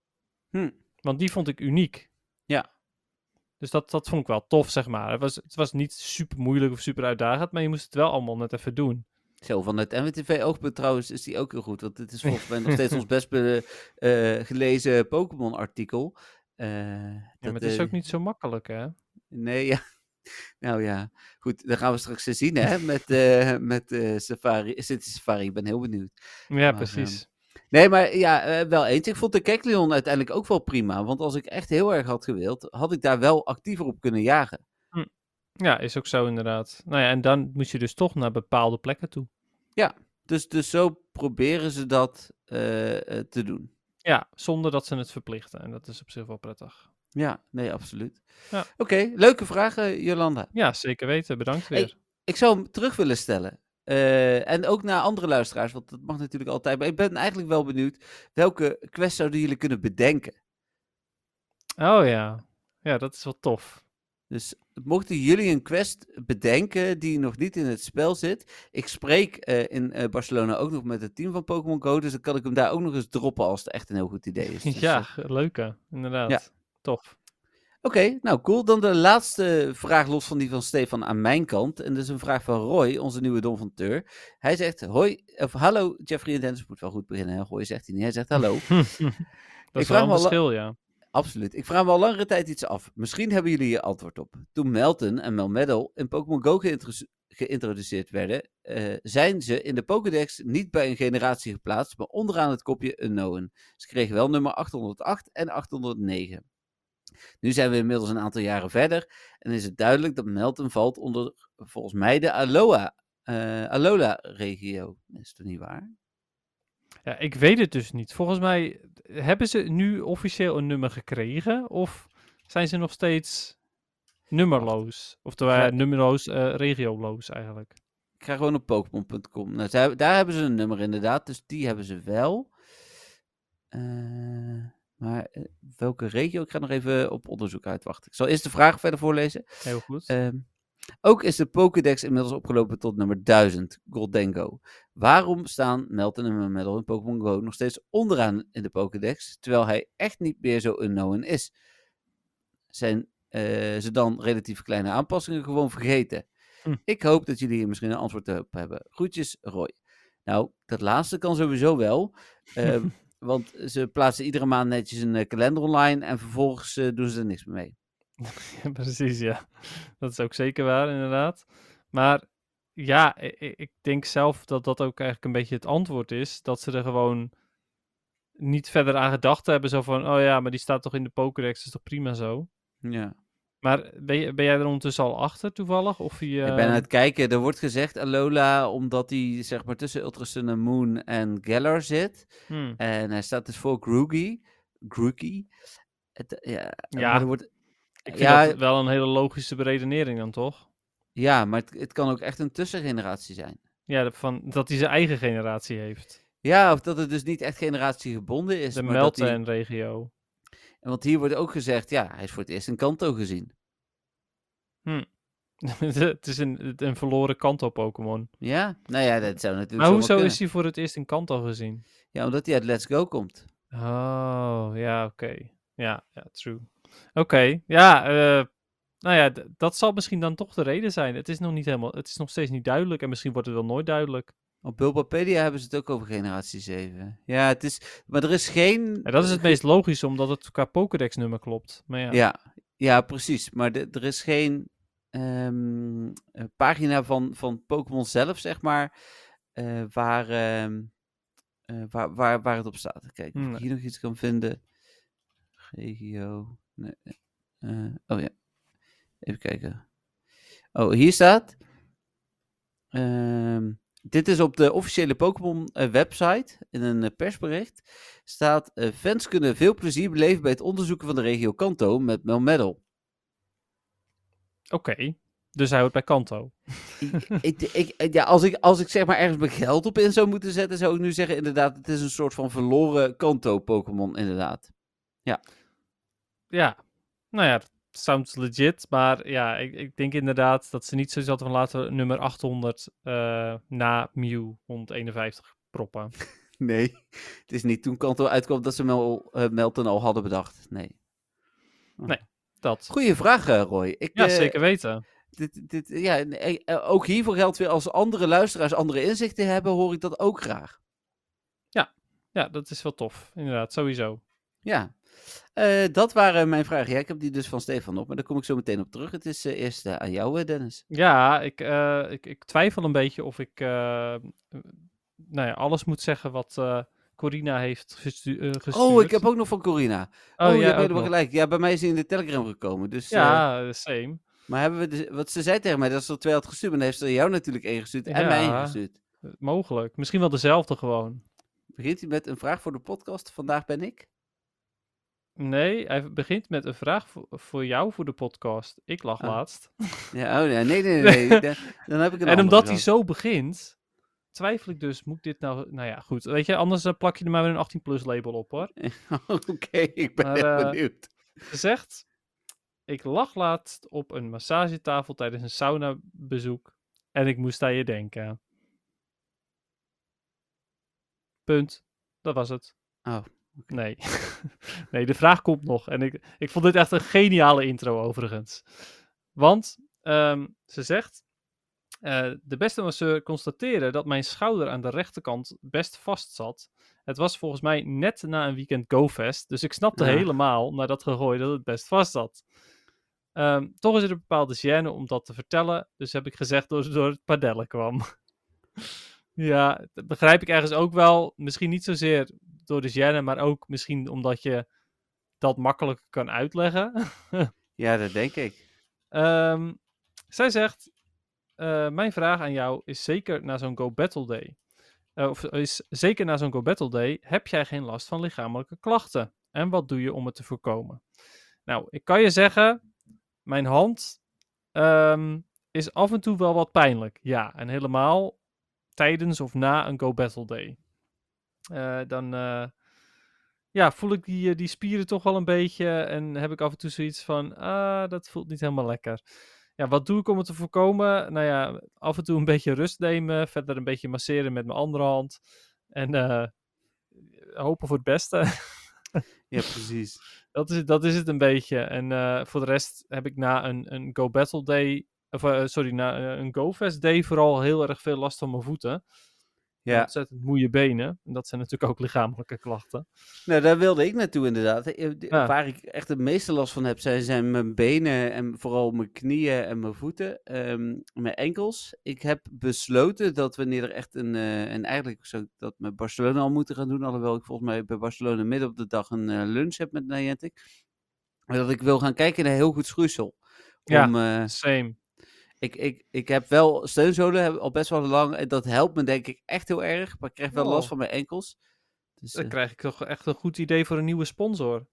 Hm. Want die vond ik uniek. Ja. Dus dat, dat vond ik wel tof, zeg maar. Het was, het was niet super moeilijk of super uitdagend, maar je moest het wel allemaal net even doen. Zo, van het MWTV-oogpunt trouwens is die ook heel goed. Want het is volgens mij nog steeds ons best be- eh, gelezen Pokémon-artikel. Eh, Ja, dat, maar het is eh, ook niet zo makkelijk, hè? Nee, ja. Nou ja, goed. Dan gaan we straks eens zien, hè, met, eh met eh Safari, City Safari. Ik ben heel benieuwd. Ja, Maar, precies. Nee, maar ja, wel eens. Ik vond de Kekleon uiteindelijk ook wel prima. Want als ik echt heel erg had gewild, had ik daar wel actiever op kunnen jagen. Ja, is ook zo inderdaad. Nou ja, en dan moet je dus toch naar bepaalde plekken toe. Dus, dus zo proberen ze dat eh, eh, te doen. Ja, zonder dat ze het verplichten. En dat is op zich wel prettig. Ja, nee, absoluut. Ja. Oké, leuke vraag, eh, Jolanda. Ja, zeker weten. Bedankt Hey, weer. Ik zou hem terug willen stellen. Eh, en ook naar andere luisteraars, want dat mag natuurlijk altijd. Maar ik ben eigenlijk wel benieuwd welke quest zouden jullie kunnen bedenken. Oh ja. Ja, dat is wel tof. Dus mochten jullie een quest bedenken die nog niet in het spel zit. Ik spreek eh, in eh, Barcelona ook nog met het team van Pokémon Go. Dus dan kan ik hem daar ook nog eens droppen als het echt een heel goed idee is. Dus, ja, eh, leuke. Inderdaad. Ja. Tof. Oké, nou cool. Dan de laatste vraag los van die van Stefan aan mijn kant. En dat is een vraag van Roy, onze nieuwe donfanteur. Hij zegt, hoi, of hallo Jeffrey en Dennis. Moet wel goed beginnen, hè? Hoi zegt hij niet. Hij zegt hallo. dat is wel een verschil, ja. Absoluut. Ik vraag me al langere tijd iets af. Misschien hebben jullie hier antwoord op. Toen Melton en Melmetal in Pokémon Go geïntro- geïntroduceerd werden, eh, zijn ze in de Pokédex niet bij een generatie geplaatst, maar onderaan het kopje Unknown. Ze kregen wel nummer 808 en 809. Nu zijn we inmiddels een aantal jaren verder en is het duidelijk dat Melton valt onder volgens mij de Alola, eh, Alola-regio. Is dat niet waar? Ja, ik weet het dus niet. Volgens mij hebben ze nu officieel een nummer gekregen of zijn ze nog steeds nummerloos? Oftewel Ja. nummerloos, eh regioloos eigenlijk. Ik ga gewoon op Pokémon.com. Nou, daar hebben ze een nummer inderdaad, dus die hebben ze wel. Eh, maar eh, welke regio? Ik ga nog even op onderzoek uitwachten. Ik zal eerst de vraag verder voorlezen. Heel goed. Ehm, ook is de Pokédex inmiddels opgelopen tot nummer 1000, Goldengo. Waarom staan Melton en Medal in Pokémon Go nog steeds onderaan in de Pokédex, terwijl hij echt niet meer zo unknown is? Zijn eh, ze dan relatief kleine aanpassingen gewoon vergeten? Hm. Ik hoop dat jullie hier misschien een antwoord op hebben. Groetjes, Roy. Nou, dat laatste kan sowieso wel. ehm, want ze plaatsen iedere maand netjes een eh, kalender online en vervolgens eh, doen ze er niks meer mee. Ja, precies, ja. Dat is ook zeker waar, inderdaad. Maar ja, i- i- ik denk zelf dat dat ook eigenlijk een beetje het antwoord is. Dat ze er gewoon niet verder aan gedacht hebben. Zo van, oh ja, maar die staat toch in de Pokédex, is toch prima zo. Ja. Maar ben, je, ben jij er ondertussen al achter toevallig? Of je, Ik ben aan het kijken. Er wordt gezegd Alola omdat hij zeg maar tussen Ultra Sun en Moon en Galar zit. hmm, En hij staat dus voor Grookey. Grookey. Het, ja, Ja, er wordt, ik vind ja, dat wel een hele logische beredenering dan, toch? ja, maar het, het kan ook echt een tussengeneratie zijn. Ja, dat van, dat hij zijn eigen generatie heeft. Ja, of dat het dus niet echt generatiegebonden is. De Melten-regio. en Want hier wordt ook gezegd, ja, hij is voor het eerst in Kanto gezien. het is een, een verloren Kanto-Pokémon. Ja, nou ja, dat zou natuurlijk Maar hoezo is hij voor het eerst in Kanto gezien? Ja, omdat hij uit Let's Go komt. Oh, ja, oké. Ja, ja, true. Oké, ja, eh, nou ja, dat zal misschien dan toch de reden zijn. Het is nog niet helemaal, het is nog steeds niet duidelijk en misschien wordt het wel nooit duidelijk. Op Bulbapedia hebben ze het ook over generatie 7. Ja, het is... Maar er is geen... Ja, dat is het meest logische, omdat het qua Pokédex-nummer klopt. Maar ja. Ja, ja, precies. Maar de- er is geen ehm, eh, pagina van, van Pokémon zelf, zeg maar, eh, waar, ehm, eh, waar, waar, waar het op staat. Kijk, of Nee. ik hier nog iets kan vinden. Regio. Nee. eh, oh ja. Even kijken. Oh, hier staat. ehm, dit is op de officiële Pokémon eh, website. In een eh, persbericht staat. fans kunnen veel plezier beleven bij het onderzoeken van de regio Kanto met Melmetal. Oké, dus hij hoort bij Kanto. ik, ik, ja, als, ik, als ik zeg maar ergens mijn geld op in zou moeten zetten, zou ik nu zeggen inderdaad, het is een soort van verloren Kanto-Pokémon inderdaad. Ja, nou ja, sounds legit. Maar ja, ik, ik denk inderdaad dat ze niet zoiets hadden van laten we nummer 800 eh, na Mew 151 proppen. Nee, het is niet toen Kanto uitkwam dat ze Mel, eh, Melton al hadden bedacht. Nee. Dat. Goeie vraag, eh, Roy. Ik, Ja, zeker weten. Dit, dit, ja, nee, ook hiervoor geldt weer als andere luisteraars andere inzichten hebben, hoor ik dat ook graag. Ja, dat is wel tof. Inderdaad, sowieso. Ja, Eh, dat waren mijn vragen. Ja, ik heb die dus van Stefan op, maar daar kom ik zo meteen op terug. Het is eh, eerst eh, aan jou, Dennis. Ja, ik, ik, ik twijfel een beetje of ik nou ja, alles moet zeggen wat Corina heeft gestu- gestuurd. Oh, ik heb ook nog van Corina. Oh, Oh, je ja, hebt ook helemaal gelijk. Ja, bij mij is hij in de Telegram gekomen. Dus, Ja, same. maar hebben we wat ze zei tegen mij, dat ze er twee had gestuurd, maar dan heeft ze jou natuurlijk één gestuurd en mij één Ja. gestuurd. Mogelijk. Misschien wel dezelfde gewoon. Begint hij met een vraag voor de podcast? Vandaag ben ik. Nee, hij begint met een vraag voor, voor jou voor de podcast. Ik lag Oh. laatst. Ja, oh, ja, nee, nee, nee. nee. Dan, heb ik een En omdat hij zo begint, twijfel ik dus, moet ik dit nou... Nou ja, goed. Weet je, anders eh, plak je er maar weer een 18-plus label op, hoor. Oké, ik ben Maar, heel eh, benieuwd. Ze zegt, ik lag laatst op een massagetafel tijdens een saunabezoek en ik moest aan je denken. Punt. Dat was het. Oh, Nee. nee, de vraag komt nog. En ik, ik vond dit echt een geniale intro overigens. Want ehm, ze zegt, eh, de beste masseur constateerde dat mijn schouder aan de rechterkant best vast zat. Het was volgens mij net na een weekend GoFest, dus ik snapte Ja. helemaal na dat gegooi dat het best vast zat. Ehm, toch is er een bepaalde gêne om dat te vertellen, dus heb ik gezegd door, door het padellen kwam. ja, dat begrijp ik ergens ook wel. Misschien niet zozeer door de gêne, maar ook misschien omdat je dat makkelijker kan uitleggen. Ja, dat denk ik. Ehm, zij zegt: eh, Mijn vraag aan jou is zeker na zo'n Go Battle Day. eh, of is zeker na zo'n Go Battle Day. Heb jij geen last van lichamelijke klachten? En wat doe je om het te voorkomen? Nou, ik kan je zeggen: Mijn hand ehm, is af en toe wel wat pijnlijk. Ja, en helemaal tijdens of na een Go Battle Day. Eh, dan eh, ja, voel ik die, eh, die spieren toch wel een beetje. En heb ik af en toe zoiets van, ah, dat voelt niet helemaal lekker. Ja, wat doe ik om het te voorkomen? Nou ja, af en toe een beetje rust nemen. Verder een beetje masseren met mijn andere hand. En hopen voor het beste. Ja, precies. dat, is, het- dat is het een beetje. En voor de rest heb ik na een, een Go Battle Day... Of, sorry, na een Go Fest Day vooral heel erg veel last van mijn voeten. Ja, Ontzettend moeie benen. En dat zijn natuurlijk ook lichamelijke klachten. nou daar wilde ik naartoe inderdaad. Eh, Ja. Waar ik echt de meeste last van heb, zijn, zijn mijn benen en vooral mijn knieën en mijn voeten, ehm, mijn enkels. Ik heb besloten dat wanneer er echt een, eh, en eigenlijk zou ik dat met Barcelona al moeten gaan doen, alhoewel ik volgens mij bij Barcelona midden op de dag een eh, lunch heb met Niantic, dat ik wil gaan kijken naar heel goed schoeisel. Ja. Om, eh, Same. Ik, ik, ik heb wel steunzolen al best wel lang. En dat helpt me denk ik echt heel erg. Maar ik krijg wel Oh. last van mijn enkels. Dus Dan eh, krijg ik toch echt een goed idee voor een nieuwe sponsor.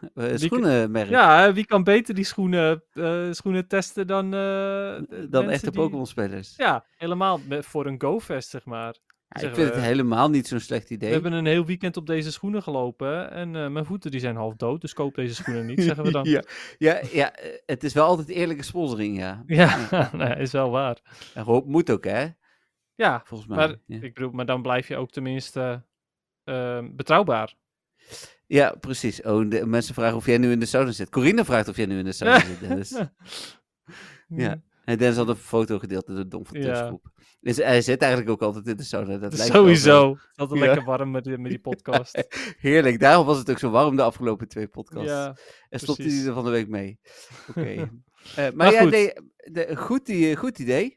eh, schoenenmerk. Ja, wie kan beter die schoenen, eh, schoenen testen dan, dan echte die- Pokémon spelers. Ja, helemaal voor een Go-fest, zeg maar. Ik vind we- het helemaal niet zo'n slecht idee. We hebben een heel weekend op deze schoenen gelopen en eh, mijn voeten die zijn half dood, dus koop deze schoenen niet, zeggen we dan. ja, ja, ja, eh, het is wel altijd eerlijke sponsoring, ja. Ja, nou, is wel waar. En hoop moet ook, hè? Ja, Volgens mij. maar, ja. ik bedoel, maar dan blijf je ook tenminste ehm, betrouwbaar. ja, precies. Oh, de, mensen vragen of jij nu in de sauna zit. Corina vraagt of jij nu in de sauna zit, Dennis. Ja. En Dennis had een foto gedeeld in de Dom van Ja. Dus hij zit eigenlijk ook altijd in de sauna. Dat lijkt. Sowieso. Het Ja. lekker warm met, die- met die podcast. Heerlijk, daarom was het ook zo warm de afgelopen twee podcasts. ja. en stopte hij er van de week mee. Oké. Eh, maar Maar ja, goed. de, goed, die, goed idee.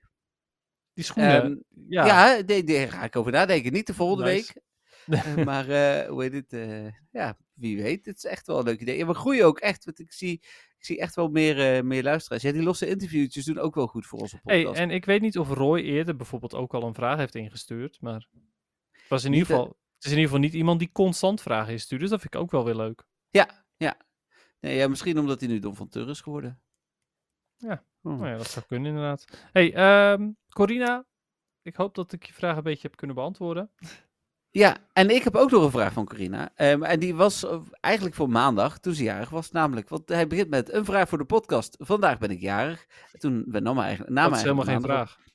Die schoenen. Ehm, ja. daar ga ik over nadenken. Niet de volgende Nice. week. Eh, maar eh, hoe heet het? eh, ja, wie weet. Het is echt wel een leuk idee. En we groeien ook echt. Want ik zie, ik zie echt wel meer, meer luisteraars. Ja, die losse interviewtjes doen ook wel goed voor onze Hey, podcast. en ik weet niet of Roy eerder bijvoorbeeld ook al een vraag heeft ingestuurd. Maar het, was in Niet, ieder geval, het is in ieder geval niet iemand die constant vragen instuurt. Dus dat vind ik ook wel weer leuk. Nee, ja, misschien omdat hij nu Don van is geworden. Ja. Oh. Nou ja, dat zou kunnen inderdaad. Hey, ehm, Corina. Ik hoop dat ik je vraag een beetje heb kunnen beantwoorden. Ja, en ik heb ook nog een vraag van Corina. Ehm, en die was eh, eigenlijk voor maandag, toen ze jarig was. Namelijk, want hij begint met een vraag voor de podcast. Vandaag ben ik jarig. En toen we namen eigenlijk, namen dat is helemaal geen vraag. op.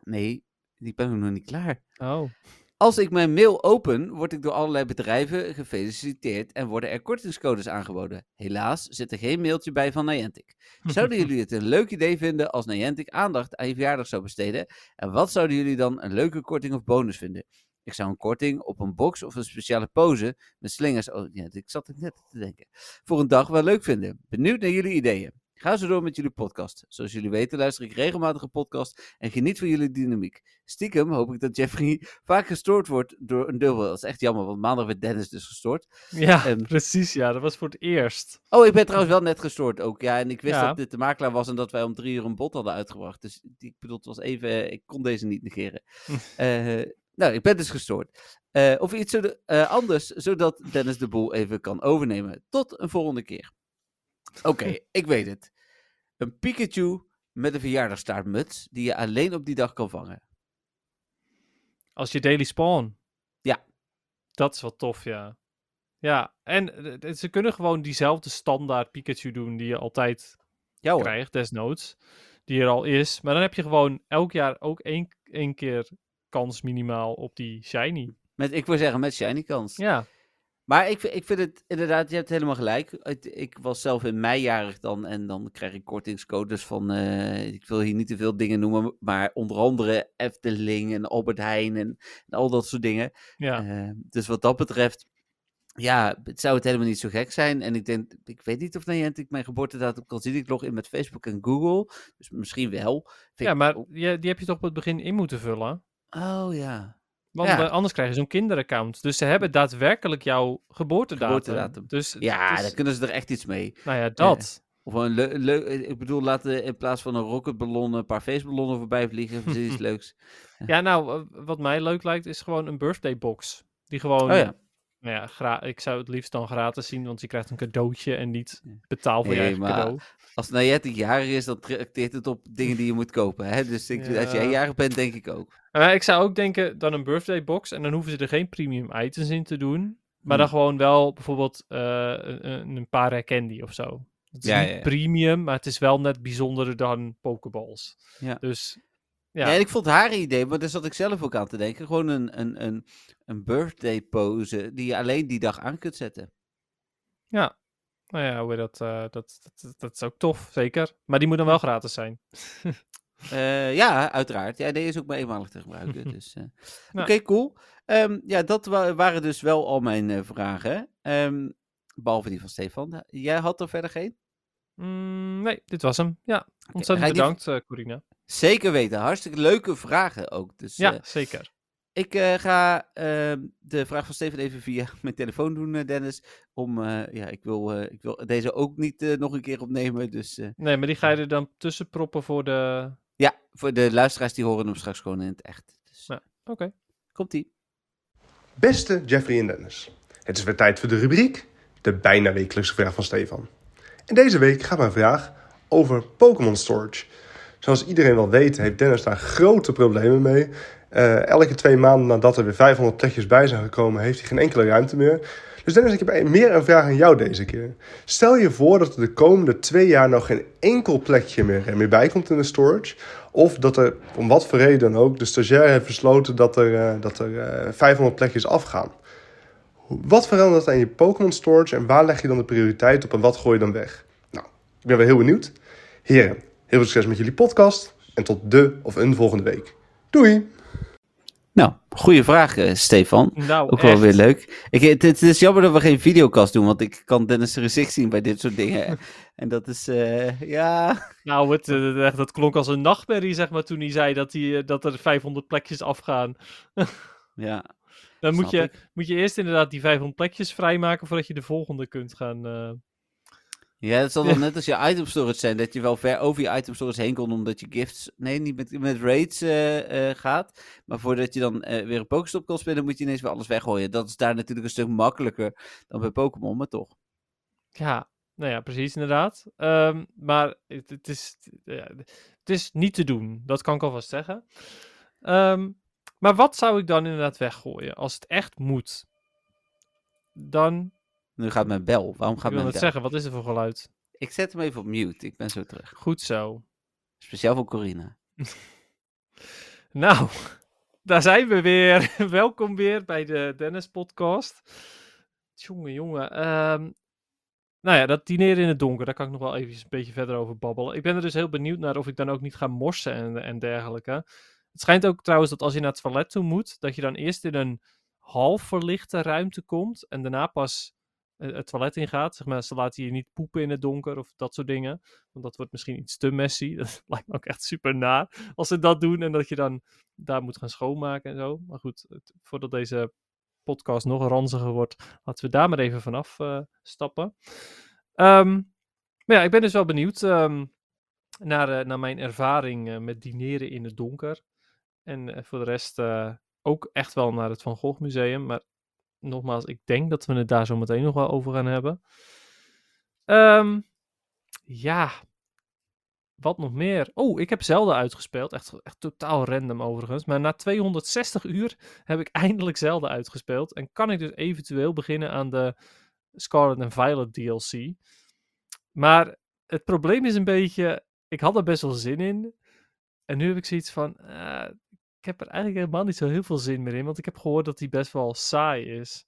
Nee, die ben ik nog niet klaar. Oh. Als ik mijn mail open, word ik door allerlei bedrijven gefeliciteerd en worden er kortingscodes aangeboden. Helaas zit er geen mailtje bij van Niantic. Zouden jullie het een leuk idee vinden als Niantic aandacht aan je verjaardag zou besteden? En wat zouden jullie dan een leuke korting of bonus vinden? Ik zou een korting op een box of een speciale pose met slingers. Oh, ja, ik zat er net te denken. Voor een dag wel leuk vinden. Benieuwd naar jullie ideeën. Ga zo door met jullie podcast. Zoals jullie weten luister ik regelmatig een podcast en geniet van jullie dynamiek. Stiekem hoop ik dat Jeffrey vaak gestoord wordt door een dubbel. Dat is echt jammer, want maandag werd Dennis dus gestoord. Ja, Ehm, precies. Ja, dat was voor het eerst. Oh, ik ben trouwens wel net gestoord ook. Ja, en ik wist Ja. dat dit de makelaar was en dat wij om drie uur een bot hadden uitgebracht. Dus ik bedoel, het was even, ik kon deze niet negeren. Eh, nou, ik ben dus gestoord. Eh, of iets zo eh, anders, zodat Dennis de boel even kan overnemen. Tot een volgende keer. Oké, ik weet het. Een Pikachu met een verjaardagstaartmuts die je alleen op die dag kan vangen. Als je daily spawn. Ja. Dat is wel tof, ja. Ja, en eh, ze kunnen gewoon diezelfde standaard Pikachu doen die je altijd Ja krijgt, desnoods. Die er al is. Maar dan heb je gewoon elk jaar ook één, één keer kans minimaal op die shiny. Met, ik wil zeggen, met shiny kans. Ja, Maar ik, vind- ik vind het inderdaad, je hebt helemaal gelijk. Het- Ik was zelf in mei jarig dan en dan krijg ik kortingscodes van, eh, ik wil hier niet te veel dingen noemen, maar onder andere Efteling en Albert Heijn en, en al dat soort dingen. ja. Eh, dus wat dat betreft, ja, het zou het helemaal niet zo gek zijn. En ik denk, ik weet niet of Niantic mijn geboortedatum kan zien. Ik log in met Facebook en Google, dus misschien wel. Vind ja ik maar je, die heb je toch op het begin in moeten vullen? Oh ja. Want Ja. eh, anders krijg je zo'n kinderaccount. Dus ze hebben daadwerkelijk jouw geboortedatum. Geboortedatum. Dus Ja, is- dan kunnen ze er echt iets mee. nou ja, dat. Of een leu- leu- ik bedoel, laten in plaats van een rocketballon een paar feestballonnen voorbij vliegen. Of iets leuks. Ja, nou, wat mij leuk lijkt is gewoon een birthday box. Die gewoon, Oh ja. nou ja, ik zou het liefst dan gratis zien, want je krijgt een cadeautje en niet betaal voor je Nee, eigen maar cadeau. Als Niantic jarig is, dan trakteert het op dingen die je moet kopen. Hè? Dus ik, als jij Ja. jarig bent, denk ik ook. Maar ik zou ook denken, dan een birthday box en dan hoeven ze er geen premium items in te doen. Maar dan Hmm. gewoon wel bijvoorbeeld eh, een, paar candy of zo. Het is Ja, niet ja, ja. premium, maar het is wel net bijzonderder dan pokeballs. Ja. Dus Ja. ja, en ik vond haar idee, maar daar zat ik zelf ook aan te denken. Gewoon een, een, een, een birthday pose die je alleen die dag aan kunt zetten. ja. Nou ja, hoe heet dat, eh, dat, dat, dat is ook tof, zeker. Maar die moet dan wel gratis zijn. Eh, ja, uiteraard. Ja, deze is ook maar eenmalig te gebruiken. dus, eh. Oké, cool. Ehm, ja, dat wa- waren dus wel al mijn eh, vragen. Ehm, behalve die van Stefan. Jij had er verder geen? Mm, nee, dit was hem. Ja, ontzettend die- bedankt, eh, Corina. Zeker weten. Hartstikke leuke vragen ook. Dus Ja, eh, zeker. Ik eh, ga ehm, de vraag van Steven even via mijn telefoon doen, eh, Dennis. Om, eh, ja, ik wil, eh, ik wil deze ook niet eh, nog een keer opnemen. Dus eh, Nee, maar die ga je er dan tussen proppen voor de... ja, voor de luisteraars die horen hem straks gewoon in het echt. Dus, Ja. Oké. Komt-ie. Beste Jeffrey en Dennis, het is weer tijd voor de rubriek De bijna wekelijkse vraag van Stefan. En deze week gaat mijn vraag over Pokémon Storage. Zoals iedereen wel weet heeft Dennis daar grote problemen mee. Eh, elke twee maanden nadat er weer 500 plekjes bij zijn gekomen heeft hij geen enkele ruimte meer. Dus Dennis, ik heb meer een vraag aan jou deze keer. Stel je voor dat er de komende twee jaar nog geen enkel plekje meer, er meer bij komt in de storage. Of dat er, om wat voor reden dan ook, de stagiair heeft besloten dat er, eh, dat er eh, 500 plekjes afgaan. Wat verandert aan je Pokémon storage en waar leg je dan de prioriteit op en wat gooi je dan weg? Nou, ik ben wel heel benieuwd. Heren, Heel veel succes met jullie podcast en tot de of een volgende week. Doei! Nou, goede vraag, eh, Stefan. Nou, Ook wel weer leuk. Ik, het, het is jammer dat we geen videocast doen, want ik kan Dennis' gezicht zien bij dit soort dingen. en dat is, eh, ja... Nou, het, eh, echt, dat klonk als een nachtmerrie, zeg maar, toen hij zei dat, hij, dat er 500 plekjes afgaan. ja. Dan moet je, moet je eerst inderdaad die 500 plekjes vrijmaken voordat je de volgende kunt gaan. Ja, het zal dan net als je item storage zijn, dat je wel ver over je item storage heen kon, omdat je gifts, nee, niet met, met raids eh, eh, gaat. Maar voordat je dan eh, weer een Pokestop kan spelen, moet je ineens weer alles weggooien. Dat is daar natuurlijk een stuk makkelijker dan bij Pokémon, maar toch. Ja, nou ja, precies inderdaad. Ehm, maar het, het, is, ja, het is niet te doen, dat kan ik alvast zeggen. Ehm, maar wat zou ik dan inderdaad weggooien als het echt moet? Dan, Nu gaat mijn bel. Waarom gaat wil mijn bel? zeggen, wat is er voor geluid? Ik zet hem even op mute. Ik ben zo terug. Goed zo. Speciaal voor Corina. Nou, daar zijn we weer. Welkom weer bij de Dennis podcast. Jongen, jongen. ehm, nou ja, dat dineren in het donker, daar kan ik nog wel even een beetje verder over babbelen. Ik ben er dus heel benieuwd naar of ik dan ook niet ga morsen en, en dergelijke. Het schijnt ook trouwens dat als je naar het toilet toe moet, dat je dan eerst in een half verlichte ruimte komt en daarna pas het toilet ingaat. Zeg maar, ze laten je niet poepen in het donker of dat soort dingen. Want dat wordt misschien iets te messy. Dat lijkt me ook echt super naar als ze dat doen en dat je dan daar moet gaan schoonmaken en zo. Maar goed, voordat deze podcast nog ranziger wordt, laten we daar maar even vanaf eh, stappen. Ehm, maar ja, ik ben dus wel benieuwd ehm, naar, eh, naar mijn ervaring eh, met dineren in het donker. En eh, voor de rest eh, ook echt wel naar het Van Gogh Museum. Maar nogmaals, ik denk dat we het daar zo meteen nog wel over gaan hebben. Ehm, ja, wat nog meer? Oh, ik heb Zelda uitgespeeld. Echt, echt totaal random overigens. Maar na 260 uur heb ik eindelijk Zelda uitgespeeld. En kan ik dus eventueel beginnen aan de Scarlet and Violet DLC. Maar het probleem is een beetje... Ik had er best wel zin in. En nu heb ik zoiets van... eh, ik heb er eigenlijk helemaal niet zo heel veel zin meer in. Want ik heb gehoord dat die best wel saai is.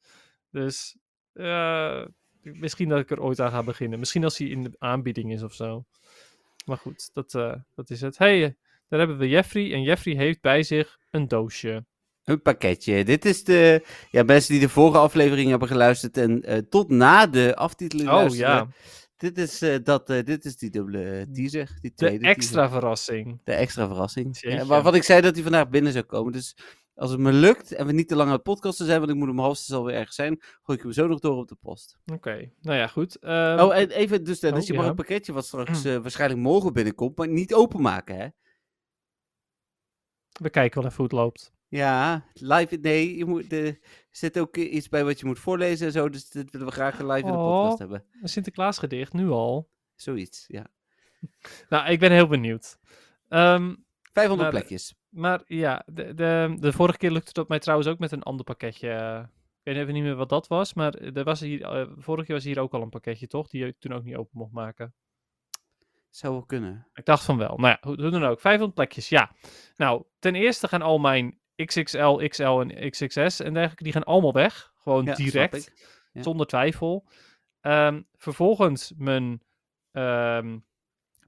Dus... eh, misschien dat ik er ooit aan ga beginnen. Misschien als hij in de aanbieding is of zo. Maar goed, dat, eh, dat is het. hey, eh, daar hebben we Jeffrey. En Jeffrey heeft bij zich een doosje. Een pakketje. Dit is de. Ja, mensen die de vorige aflevering hebben geluisterd en tot na de aftiteling Oh luisteren. ja, Dit is, eh, dat, eh, dit is die dubbele eh, teaser. Die de tweede teaser. extra verrassing. De extra verrassing. Ja, Jeetje. waarvan ik zei dat hij vandaag binnen zou komen. Dus als het me lukt en we niet te lang aan het podcasten zijn, want ik moet om half zes alweer ergens zijn, gooi ik hem zo nog door op de post. Oké, nou ja, goed. Ehm, oh, en even, dus oh, je mag ja. een pakketje wat straks waarschijnlijk morgen binnenkomt, maar niet openmaken, hè? We kijken wel even hoe het loopt. Ja, live, nee, je moet, er zit ook iets bij wat je moet voorlezen en zo, dus dit willen we graag live in de Oh. podcast hebben. Een Sinterklaas gedicht, nu al. Zoiets, ja. Nou, ik ben heel benieuwd. Ehm, 500 Maar- plekjes. maar ja, de, de, de vorige keer lukte dat mij trouwens ook met een ander pakketje. Ik weet even niet meer wat dat was, maar er was hier, eh, vorige keer was hier ook al een pakketje, toch? Die ik toen ook niet open mocht maken. Zou wel kunnen. Ik dacht van wel. Nou ja, hoe, hoe dan ook. 500 plekjes, ja. Nou, ten eerste gaan al mijn XXL, XL en XXS en dergelijke, die gaan allemaal weg. Gewoon Ja, direct. Ja. zonder twijfel. Ehm, vervolgens mijn ehm,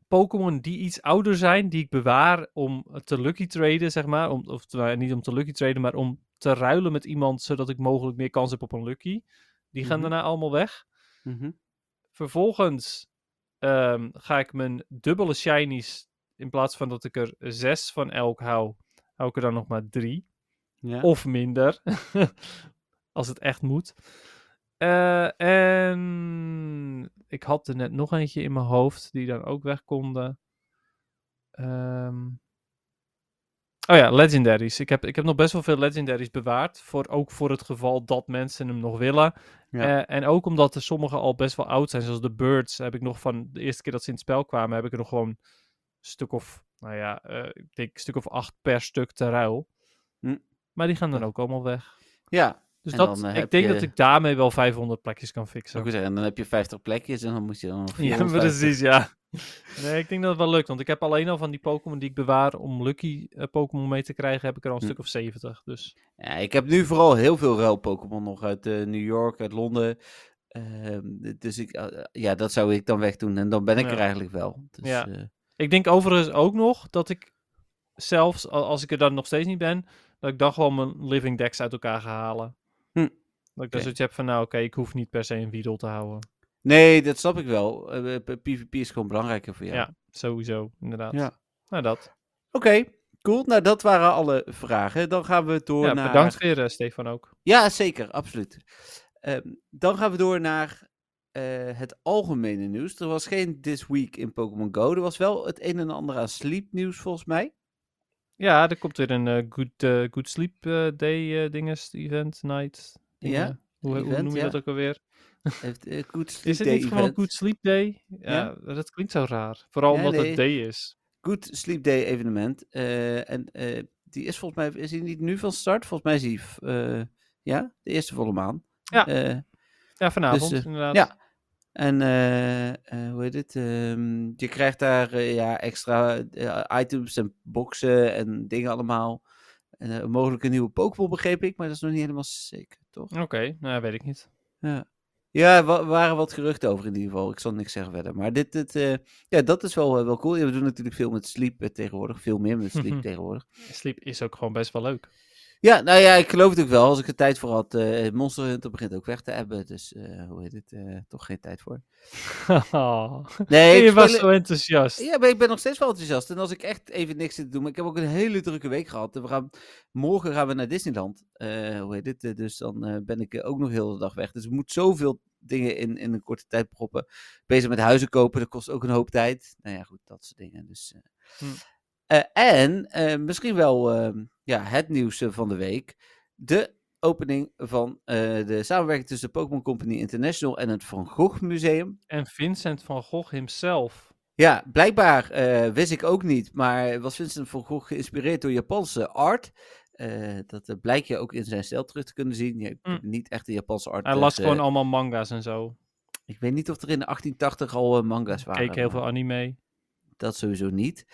Pokémon die iets ouder zijn, die ik bewaar om te lucky traden, zeg maar. Om, of nou, niet om te lucky traden, maar om te ruilen met iemand, zodat ik mogelijk meer kans heb op een lucky. Die gaan Mhm. daarna allemaal weg. Mhm. Vervolgens ehm, ga ik mijn dubbele shinies, in plaats van dat ik er zes van elk hou, hou ik er dan nog maar drie. Ja. Of minder, als het echt moet. Eh, en ik had er net nog eentje in mijn hoofd, die dan ook weg konden. Ehm, Oh ja, legendaries. Ik heb, ik heb nog best wel veel legendaries bewaard. Voor, ook voor het geval dat mensen hem nog willen. Ja. Eh, en ook omdat er sommige al best wel oud zijn. Zoals de Birds heb ik nog van de eerste keer dat ze in het spel kwamen. Heb ik er nog gewoon stuk of, nou ja, eh, ik denk een stuk of acht per stuk te ruil. Hm. Maar die gaan dan ook allemaal weg. ja. Dus dat, dan, eh, ik denk je- dat ik daarmee wel 500 plekjes kan fixen. Zeggen, en dan heb je 50 plekjes en dan moet je dan nog Ja, 450. precies, ja. Nee, ik denk dat het wel lukt. Want ik heb alleen al van die Pokémon die ik bewaar om Lucky eh, Pokémon mee te krijgen, heb ik er al een Hm. stuk of 70. Dus Ja, ik heb nu vooral heel veel ruil Pokémon nog uit New York, uit Londen. Ehm, dus ik, ja, dat zou ik dan wegdoen en dan ben ik Ja. er eigenlijk wel. Dus, Ja. Eh, Ik denk overigens ook nog dat ik zelfs, al- als ik er dan nog steeds niet ben, dat ik dan gewoon mijn living decks uit elkaar ga halen. Hm. Dat ik dan Oké. zoiets heb van, nou oké, ik hoef niet per se een Wiedel te houden. Nee, dat snap ik wel. Eh, p- PvP is gewoon belangrijker voor Ja, jou. sowieso, inderdaad. Ja. Nou, dat. Oké, cool. Nou, dat waren alle vragen. Dan gaan we door Ja, naar... bedankt weer, eh, Stefan, ook. Ja, zeker, absoluut. Ehm, dan gaan we door naar eh, het algemene nieuws. Er was geen This Week in Pokémon Go. Er was wel het een en ander aan sleep nieuws volgens mij. Ja, er komt weer een eh, good, eh, good Sleep eh, Day eh, dinges, event, night. dingen. Ja, Hoe, noem je ja. dat ook alweer? Eh, Good Sleep Is het Day niet gewoon event. Good Sleep Day? Ja, dat klinkt zo raar. Vooral Ja, omdat nee. het day is. Good Sleep Day evenement. Eh, en eh, die is volgens mij, is hij niet nu van start? Volgens mij is eh, ja, de eerste volle maan. Ja. Eh, Ja, vanavond Dus, eh, inderdaad. ja. En eh, eh, hoe heet het? ehm, je krijgt daar eh, ja, extra items en boxen en dingen allemaal. En, mogelijk een nieuwe Pokémon begreep ik, maar dat is nog niet helemaal zeker, toch? Oké, nou weet ik niet. Ja, ja er wa- waren wat geruchten over in ieder geval. Ik zal niks zeggen verder. Maar dit, dit, ja, dat is wel, wel cool. Ja, we doen natuurlijk veel met sleep tegenwoordig. Veel meer met sleep tegenwoordig. Sleep is ook gewoon best wel leuk. Ja, nou ja, ik geloof het ook wel. Als ik er tijd voor had. eh Monster Hunter begint ook weg te hebben. Dus eh, hoe heet het? eh, toch geen tijd voor. Nee, je was zo enthousiast. Ja, maar ik ben nog steeds wel enthousiast. En als ik echt even niks zit te doen. Maar ik heb ook een hele drukke week gehad. En we gaan, morgen gaan we naar Disneyland. Hoe heet dit? Eh, dus dan ben ik ook nog heel de dag weg. Dus ik moet zoveel dingen in, in een korte tijd proppen. Bezig met huizen kopen, dat kost ook een hoop tijd. Nou ja, goed, dat soort dingen. Dus. Hm. En misschien wel ehm, ja, het nieuws eh, van de week. De opening van eh, de samenwerking tussen de Pokémon Company International en het Van Gogh Museum. En Vincent van Gogh himself. Ja, blijkbaar eh, wist ik ook niet, maar was Vincent van Gogh geïnspireerd door Japanse art. Dat blijkt je ook in zijn stijl terug te kunnen zien. Ik Hm. niet echt de Japanse art. Hij las ge- gewoon allemaal manga's en zo. Ik weet niet of er in 1880 al manga's waren. Keek heel veel anime. Dat sowieso niet.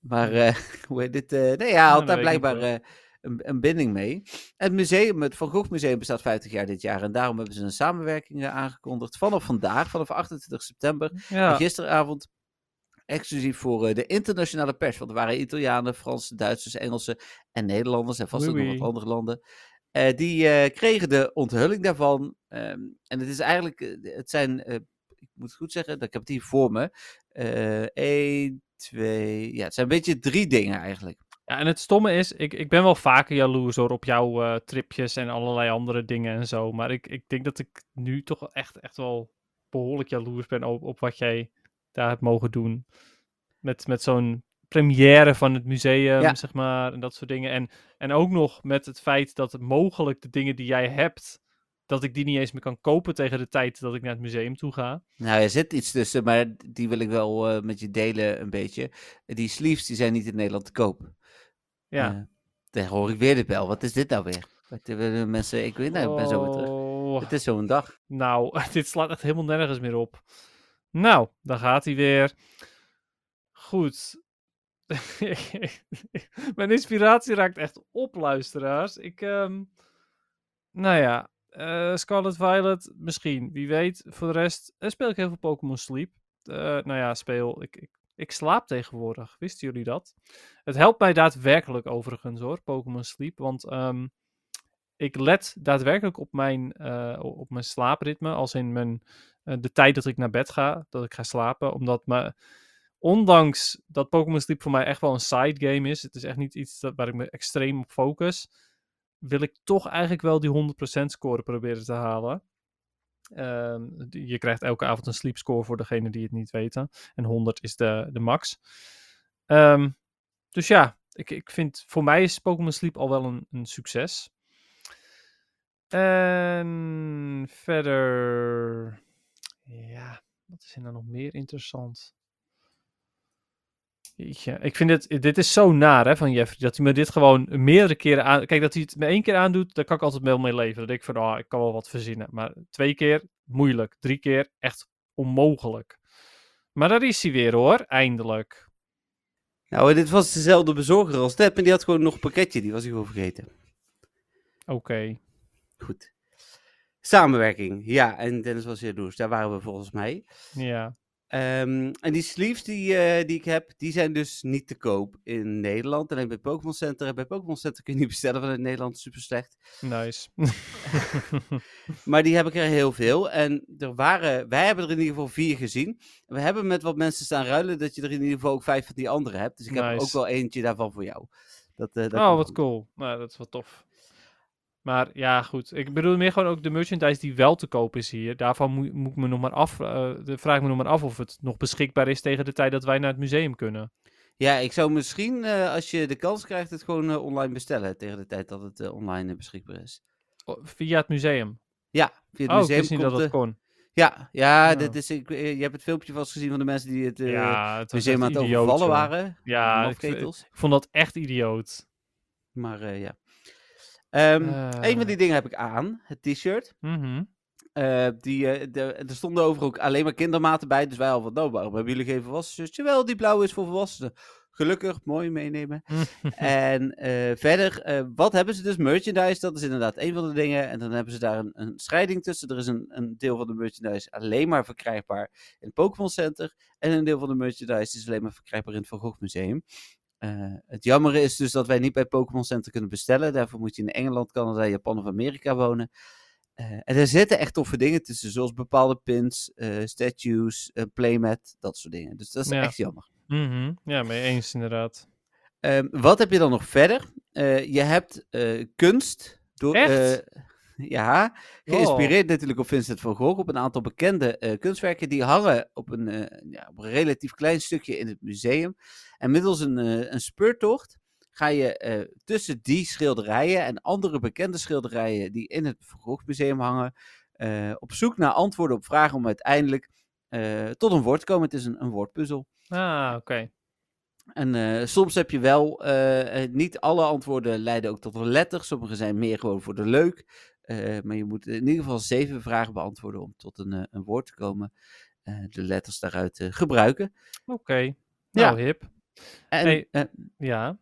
Maar eh, hoe heet dit? eh, nee, ja, had daar blijkbaar eh, een, een binding mee. Het museum, het Van Gogh Museum bestaat 50 jaar dit jaar. En daarom hebben ze een samenwerking aangekondigd. Vanaf vandaag, vanaf 28 september. En Ja, gisteravond exclusief voor de internationale pers. Want er waren Italianen, Fransen, Duitsers, Engelsen en Nederlanders. En vast ook Oui, nog wat andere landen. Die kregen de onthulling daarvan. Ehm, en het is eigenlijk, het zijn, ik moet het goed zeggen, ik heb het hier voor me. Eén, twee, ja, het zijn een beetje drie dingen eigenlijk. Ja, en het stomme is, ik, ik ben wel vaker jaloers hoor, op jouw eh, tripjes en allerlei andere dingen en zo. Maar ik, ik denk dat ik nu toch echt, echt wel behoorlijk jaloers ben op, op wat jij daar hebt mogen doen. Met, met zo'n première van het museum, Ja. zeg maar, en dat soort dingen. En, en ook nog met het feit dat mogelijk de dingen die jij hebt, dat ik die niet eens meer kan kopen tegen de tijd dat ik naar het museum toe ga. Nou, er zit iets tussen, maar die wil ik wel eh, met je delen een beetje. Die sleeves, die zijn niet in Nederland te koop. Ja. Eh, daar hoor ik weer de bel. Wat is dit nou weer? Wat willen mensen, ik weet nou, ik ben zo weer terug. Oh. Het is zo'n dag. Nou, dit slaat echt helemaal nergens meer op. Nou, dan gaat hij weer. Goed. Mijn inspiratie raakt echt op, luisteraars. Ik, ehm, nou ja, eh, Scarlet Violet, misschien. Wie weet. Voor de rest eh, speel ik heel veel Pokémon Sleep. Eh, nou ja, speel. Ik, ik, ik slaap tegenwoordig. Wisten jullie dat? Het helpt mij daadwerkelijk overigens hoor, Pokémon Sleep. Want ehm, ik let daadwerkelijk op mijn, op mijn slaapritme. Als in mijn, de tijd dat ik naar bed ga, dat ik ga slapen. Omdat me, ondanks dat Pokémon Sleep voor mij echt wel een side game is. Het is echt niet iets dat, waar ik me extreem op focus. Wil ik toch eigenlijk wel die 100% score proberen te halen. Ehm, je krijgt elke avond een sleep score voor degene die het niet weten. En 100 is de, de max. Ehm, dus ja, ik, ik vind voor mij is Pokémon Sleep al wel een, een succes. En verder. Ja, wat is er nou nog meer interessant? Jeetje, ik vind het, dit is zo naar hè, van Jeffrey, dat hij me dit gewoon meerdere keren aan... Kijk, dat hij het me één keer aandoet, daar kan ik altijd wel mee leven. Denk ik van, oh, ik kan wel wat verzinnen. Maar twee keer, moeilijk. Drie keer, echt onmogelijk. Maar daar is hij weer hoor, eindelijk. Nou, dit was dezelfde bezorger als Tep en die had gewoon nog een pakketje. Die was ik gewoon vergeten. Oké. Goed. Samenwerking. Ja, en Dennis was jaloers. Daar waren we volgens mij. Ja. Ehm, en die sleeves die, eh, die ik heb, die zijn dus niet te koop in Nederland. Alleen bij Pokémon Center. En bij Pokémon Center kun je niet bestellen vanuit Nederland. Super slecht. Nice. Maar die heb ik er heel veel. En er waren, wij hebben er in ieder geval vier gezien. En we hebben met wat mensen staan ruilen dat je er in ieder geval ook vijf van die andere hebt. Dus ik heb ook wel eentje daarvan voor jou. Dat, eh, dat oh, wat cool. Nou, dat is wel tof. Maar ja, goed. Ik bedoel meer gewoon ook de merchandise die wel te koop is hier. Daarvan moet, moet ik me nog maar af, eh, vraag ik me nog maar af of het nog beschikbaar is tegen de tijd dat wij naar het museum kunnen. Ja, ik zou misschien, eh, als je de kans krijgt, het gewoon eh, online bestellen. Tegen de tijd dat het online beschikbaar is. Via het museum. Ja, via het oh, ik museum wist niet komt dat dat kon. Ja, ja, Ja. Dit is, ik, je hebt het filmpje vast gezien van de mensen die het ja, het museum aan het overvallen waren. Ja, ik, ik vond dat echt idioot. Maar ja. Ehm, Eh. Een van die dingen heb ik aan, het t-shirt. Mhm. Eh, die, eh, de, er stonden over ook alleen maar kindermaten bij. Dus wij al van, nou, waarom hebben jullie geen volwassen shirtje? Wel, die blauwe is voor volwassenen. Gelukkig, mooi meenemen. en verder, wat hebben ze dus? Merchandise, dat is inderdaad een van de dingen. En dan hebben ze daar een, een scheiding tussen. Er is een, een deel van de merchandise alleen maar verkrijgbaar in het Pokémon Center. En een deel van de merchandise is alleen maar verkrijgbaar in het Van Gogh Museum. Eh, het jammer is dus dat wij niet bij Pokémon Center kunnen bestellen. Daarvoor moet je in Engeland, Canada, Japan of Amerika wonen. Eh, en er zitten echt toffe dingen tussen, zoals bepaalde pins, eh, statues, playmat, dat soort dingen. Dus dat is Ja. echt jammer. Mhm. Ja, mee eens inderdaad. Ehm, wat heb je dan nog verder? Je hebt kunst. Door, Echt? ja, geïnspireerd natuurlijk op Vincent van Gogh, op een aantal bekende eh, kunstwerken. Die hangen op een, eh, ja, op een relatief klein stukje in het museum. En middels een, eh, een speurtocht ga je tussen die schilderijen en andere bekende schilderijen die in het Van Gogh Museum hangen, op zoek naar antwoorden op vragen om uiteindelijk tot een woord te komen. Het is een, een woordpuzzel. Ah, oké. En soms heb je wel, niet alle antwoorden leiden ook tot een letter. Sommige zijn meer gewoon voor de leuk. Eh, maar je moet in ieder geval zeven vragen beantwoorden om tot een, eh, een woord te komen. Eh, de letters daaruit gebruiken. Oké. Nou, Ja. hip. En Hey. Ja.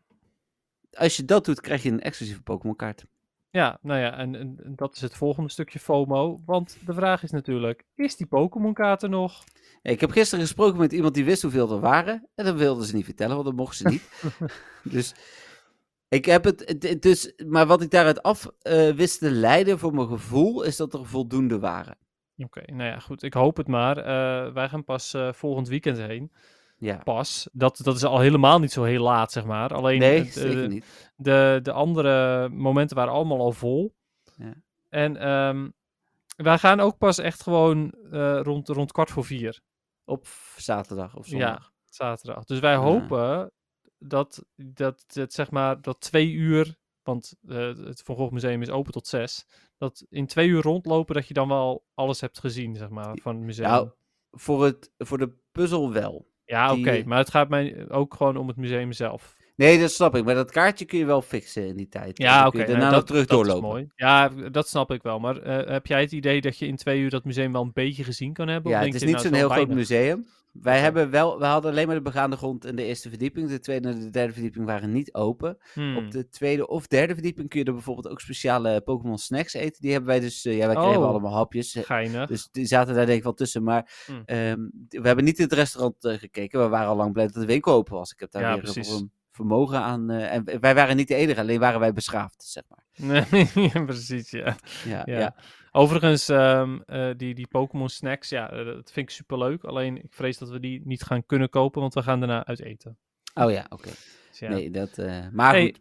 als je dat doet, krijg je een exclusieve Pokémon kaart. Ja, nou ja, en, en en dat is het volgende stukje FOMO. Want de vraag is natuurlijk, is die Pokémon-kaart er nog? Ik heb gisteren gesproken met iemand die wist hoeveel er waren. En dat wilden ze niet vertellen, want dat mochten ze niet. dus ik heb het, dus, maar wat ik daaruit af eh, wist te leiden voor mijn gevoel, is dat er voldoende waren. Oké, nou ja, goed. Ik hoop het maar. Eh, wij gaan pas eh, volgend weekend heen. Ja. Pas. Dat, dat is al helemaal niet zo heel laat, zeg maar. Alleen Nee, het, zeker de, niet. de, de andere momenten waren allemaal al vol. Ja. En ehm, wij gaan ook pas echt gewoon rond, rond kwart voor vier. Op zaterdag of zondag. Ja, zaterdag. Dus wij hopen dat, dat, dat, zeg maar, dat twee uur, want eh, het Van Gogh Museum is open tot zes, dat in twee uur rondlopen dat je dan wel alles hebt gezien, zeg maar, van het museum. Nou, voor, het, voor de puzzel wel. ja, oké, maar het gaat mij ook gewoon om het museum zelf. Nee, dat snap ik. Maar dat kaartje kun je wel fixen in die tijd. Ja, oké. je nou, daarna dat, nog terug dat doorlopen. is mooi. Ja, dat snap ik wel. Maar eh, heb jij het idee dat je in twee uur dat museum wel een beetje gezien kan hebben? Ja, Of het denk is niet nou, zo'n heel groot museum. Wij hebben wel, we hadden alleen maar de begaande grond en de eerste verdieping. De tweede en de derde verdieping waren niet open. Hmm. Op de tweede of derde verdieping kun je er bijvoorbeeld ook speciale Pokémon snacks eten. Die hebben wij dus, eh, ja, wij kregen Oh. allemaal hapjes. eh, Geinig. Dus die zaten daar denk ik wel tussen. Maar Hmm. ehm, we hebben niet in het restaurant eh, gekeken. We waren al lang blij dat de winkel open was. Ik heb daar Ja, weer precies. een vermogen aan. eh, en wij waren niet de enige, alleen waren wij beschaafd, zeg maar. Nee, precies, ja. Ja, Ja. ja. Overigens, ehm, eh, die, die Pokémon snacks, ja, eh, dat vind ik superleuk. Alleen ik vrees dat we die niet gaan kunnen kopen, want we gaan daarna uit eten. Oh ja, oké. Dus ja. Nee, dat. eh, maar Hey,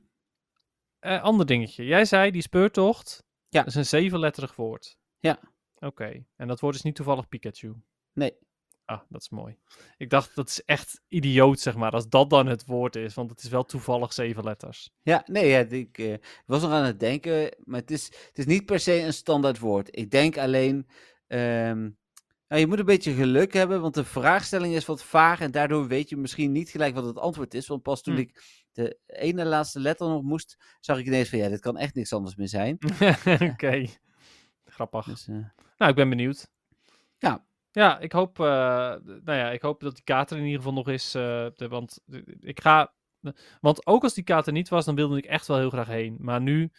goed. ander dingetje. Jij zei die speurtocht, Ja. dat is een zevenletterig woord. Ja. Oké, en dat woord is niet toevallig Pikachu. Nee. Ah, dat is mooi. Ik dacht, dat is echt idioot, zeg maar, als dat dan het woord is. Want het is wel toevallig zeven letters. Ja, nee, ja, ik eh, was nog aan het denken, maar het is, het is niet per se een standaard woord. Ik denk alleen, ehm, nou, je moet een beetje geluk hebben, want de vraagstelling is wat vaag en daardoor weet je misschien niet gelijk wat het antwoord is. Want pas toen Hm. ik de ene laatste letter nog moest, zag ik ineens van ja, dit kan echt niks anders meer zijn. Oké. Grappig. Dus, eh, Nou, ik ben benieuwd. Ja. Ja, ik hoop, eh, nou ja, ik hoop dat die kaart er in ieder geval nog is. eh, want ik ga. Want ook als die kaart er niet was, dan wilde ik echt wel heel graag heen. Maar nu,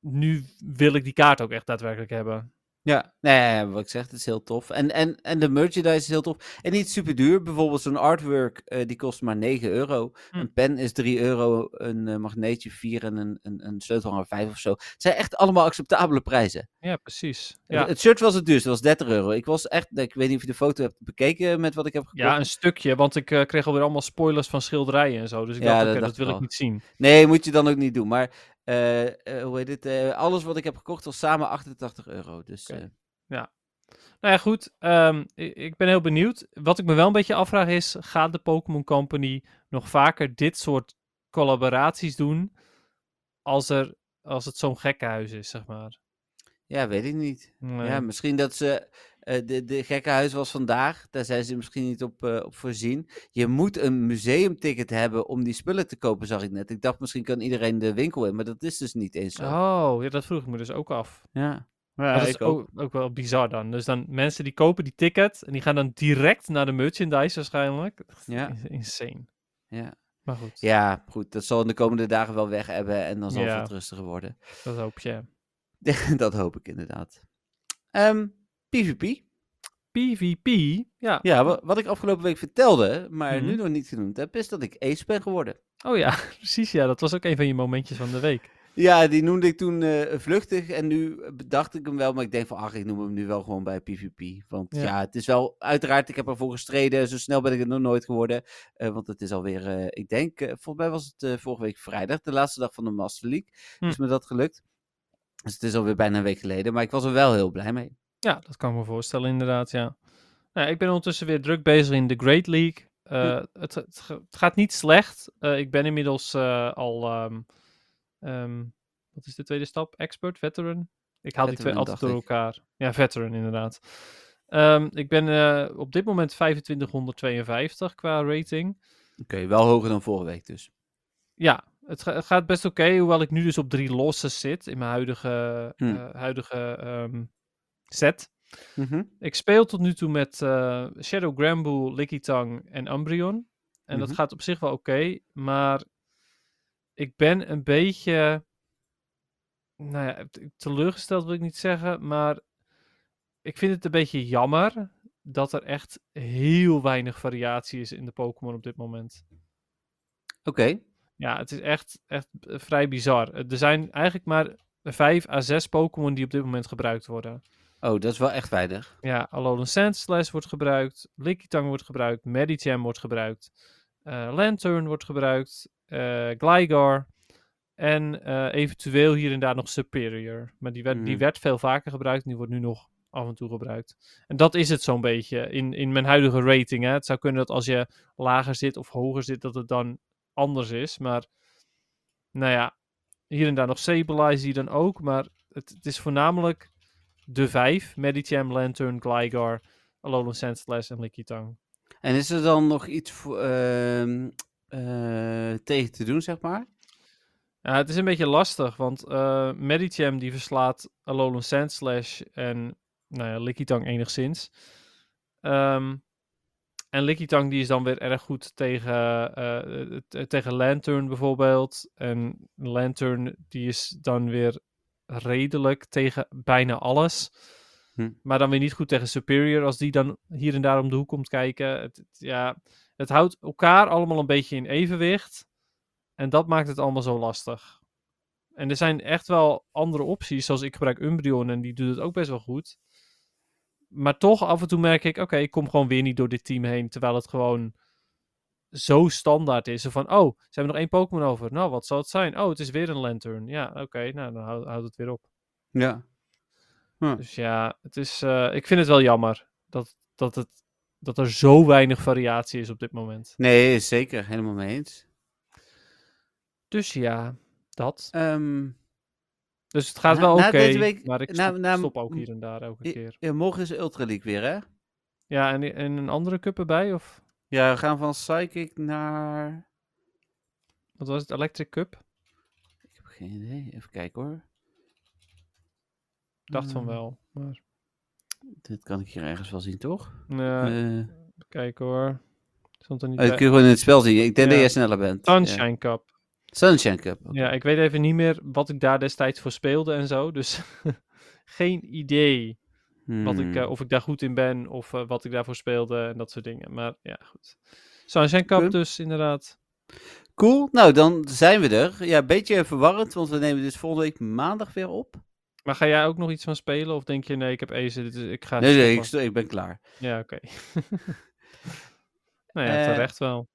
nu wil ik die kaart ook echt daadwerkelijk hebben. Ja, nee, wat ik zeg, het is heel tof. En, en, en de merchandise is heel tof. En niet super duur. Bijvoorbeeld zo'n artwork, eh, die kost maar 9 euro. Hm. Een pen is 3 euro, een eh, magneetje 4 en een, een, een sleutelhanger 5 of zo. Het zijn echt allemaal acceptabele prijzen. Ja, precies. Ja. Het shirt was het duurste, dat was 30 euro. Ik was echt, ik weet niet of je de foto hebt bekeken met wat ik heb gekocht. ja een stukje, want ik eh, kreeg alweer allemaal spoilers van schilderijen en zo. Dus ik Ja, dacht, dat wil ik niet zien. Nee, moet je dan ook niet doen. Maar hoe heet het? eh, alles wat ik heb gekocht was samen 88 euro. Dus eh, Nou ja, goed. ehm, ik ben heel benieuwd. Wat ik me wel een beetje afvraag is, gaat de Pokémon Company nog vaker dit soort collaboraties doen als, er, als het zo'n gekkenhuis is, zeg maar? ja, weet ik niet. Nee. Ja, misschien dat ze. Eh, de, de gekkenhuis was vandaag. Daar zijn ze misschien niet op, eh, op voorzien. Je moet een museumticket hebben om die spullen te kopen, zag ik net. Ik dacht misschien kan iedereen de winkel in, maar dat is dus niet eens zo. Oh, ja, dat vroeg ik me dus ook af. Ja. Maar dat is ook, ook wel bizar dan. Dus dan mensen die kopen die ticket en die gaan dan direct naar de merchandise waarschijnlijk. Ja. Insane. Ja. Maar goed, ja, goed. Dat zal in de komende dagen wel weg hebben en dan zal Ja. het rustiger worden. dat hoop je. dat hoop ik inderdaad. Ehm, PvP. PvP, ja. Ja, wa- wat ik afgelopen week vertelde, maar nu Mhm. nog niet genoemd heb, is dat ik ace ben geworden. Oh ja, precies ja. Dat was ook een van je momentjes van de week. Ja, die noemde ik toen eh, vluchtig en nu bedacht ik hem wel, maar ik denk van ach, ik noem hem nu wel gewoon bij PvP. Want Ja. ja, het is wel, uiteraard, ik heb ervoor gestreden, zo snel ben ik het nog nooit geworden. eh, want het is alweer, eh, ik denk, eh, volgens mij was het eh, vorige week vrijdag, de laatste dag van de Master League, Hm. is me dat gelukt. Dus het is alweer bijna een week geleden, maar ik was er wel heel blij mee. Ja, dat kan ik me voorstellen inderdaad, ja. Nou, ik ben ondertussen weer druk bezig in de Great League. Eh, het, het, ga- het gaat niet slecht. Eh, ik ben inmiddels eh, al, ehm, wat is de tweede stap? Expert, veteran? Ik haal die twee altijd door ik. elkaar. Ja, veteran inderdaad. Ehm, ik ben op dit moment 2552 qua rating. Oké, wel hoger dan vorige week dus. Ja, het, ga- het gaat best oké, hoewel ik nu dus op drie losses zit in mijn huidige, Hm. eh, huidige ehm, set. Mhm. Ik speel tot nu toe met eh, Shadow Granbull, Lickitung en Umbreon. En dat Mhm. gaat op zich wel oké, maar ik ben een beetje, nou ja, teleurgesteld wil ik niet zeggen, maar ik vind het een beetje jammer dat er echt heel weinig variatie is in de Pokémon op dit moment. Oké, Ja, het is echt, echt vrij bizar. Er zijn eigenlijk maar vijf à zes Pokémon die op dit moment gebruikt worden. Oh, dat is wel echt weinig. Ja, Alolan Sandslash wordt gebruikt, Lickitung wordt gebruikt, Medicham wordt gebruikt, eh, Lantern wordt gebruikt, eh Gligar en eh, eventueel hier en daar nog Superior. Maar die werd, die Mhm. werd veel vaker gebruikt die wordt nu nog af en toe gebruikt. En dat is het zo'n beetje in, in mijn huidige rating. Hè. Het zou kunnen dat als je lager zit of hoger zit, dat het dan anders is. Maar nou ja, hier en daar nog Sableye die dan ook. Maar het, het is voornamelijk de vijf. Medicham, Lantern, Gligar, Alolan Sandslash en Lickitung. En is er dan nog iets voor, ehm, eh, tegen te doen, zeg maar? Ja, het is een beetje lastig, want eh Medicham die verslaat Alolan Sandslash en nou ja, Lickitung enigszins. Ehm, en Lickitung die is dan weer erg goed tegen, eh, tegen Lantern bijvoorbeeld. En Lantern die is dan weer redelijk tegen bijna alles. Hm. Maar dan weer niet goed tegen Superior als die dan hier en daar om de hoek komt kijken. Het, het- ja, het houdt elkaar allemaal een beetje in evenwicht. En dat maakt het allemaal zo lastig. En er zijn echt wel andere opties, zoals ik gebruik Umbreon en die doet het ook best wel goed. Maar toch af en toe merk ik, oké, ik kom gewoon weer niet door dit team heen, terwijl het gewoon zo standaard is. Van, oh, ze hebben nog één Pokémon over. Nou, wat zal het zijn? Oh, het is weer een Lantern. Ja, oké, nou, dan houdt het weer op. Ja. Dus ja, het is, eh, ik vind het wel jammer dat, dat, het, dat er zo weinig variatie is op dit moment. Nee, zeker. Helemaal mee eens. Dus ja, dat. Ehm, Dus het gaat Na- wel oké, maar ik stop, na- stop ook hier en daar elke keer. ja, morgen is Ultra League weer, hè? Ja, en, en een andere cup erbij? Of Ja, we gaan van Psychic naar... wat was het? Electric Cup? Ik heb geen idee. Even kijken hoor. Ik dacht van Hmm, wel. Maar, Dit kan ik hier ergens wel zien, toch? nee, Eh, even kijken hoor. Stond er niet oh, bij. kun je gewoon in het spel zien. Ik denk Ja. dat jij sneller bent. Ja. Sunshine Cup. Sunshine Cup. Ja, ik weet even niet meer wat ik daar destijds voor speelde en zo. Dus geen idee. Wat ik, Hmm. eh, of ik daar goed in ben, of eh, wat ik daarvoor speelde en dat soort dingen. Maar ja, goed. Sunshine Cup Oké. dus, inderdaad. Cool, nou dan zijn we er. Ja, een beetje verwarrend, want we nemen dus volgende week maandag weer op. Maar ga jij ook nog iets van spelen? Of denk je, nee, ik heb Ace, is, ik ga Nee, nee, ik, ik ben klaar. Ja, oké. nou ja, Eh, terecht wel.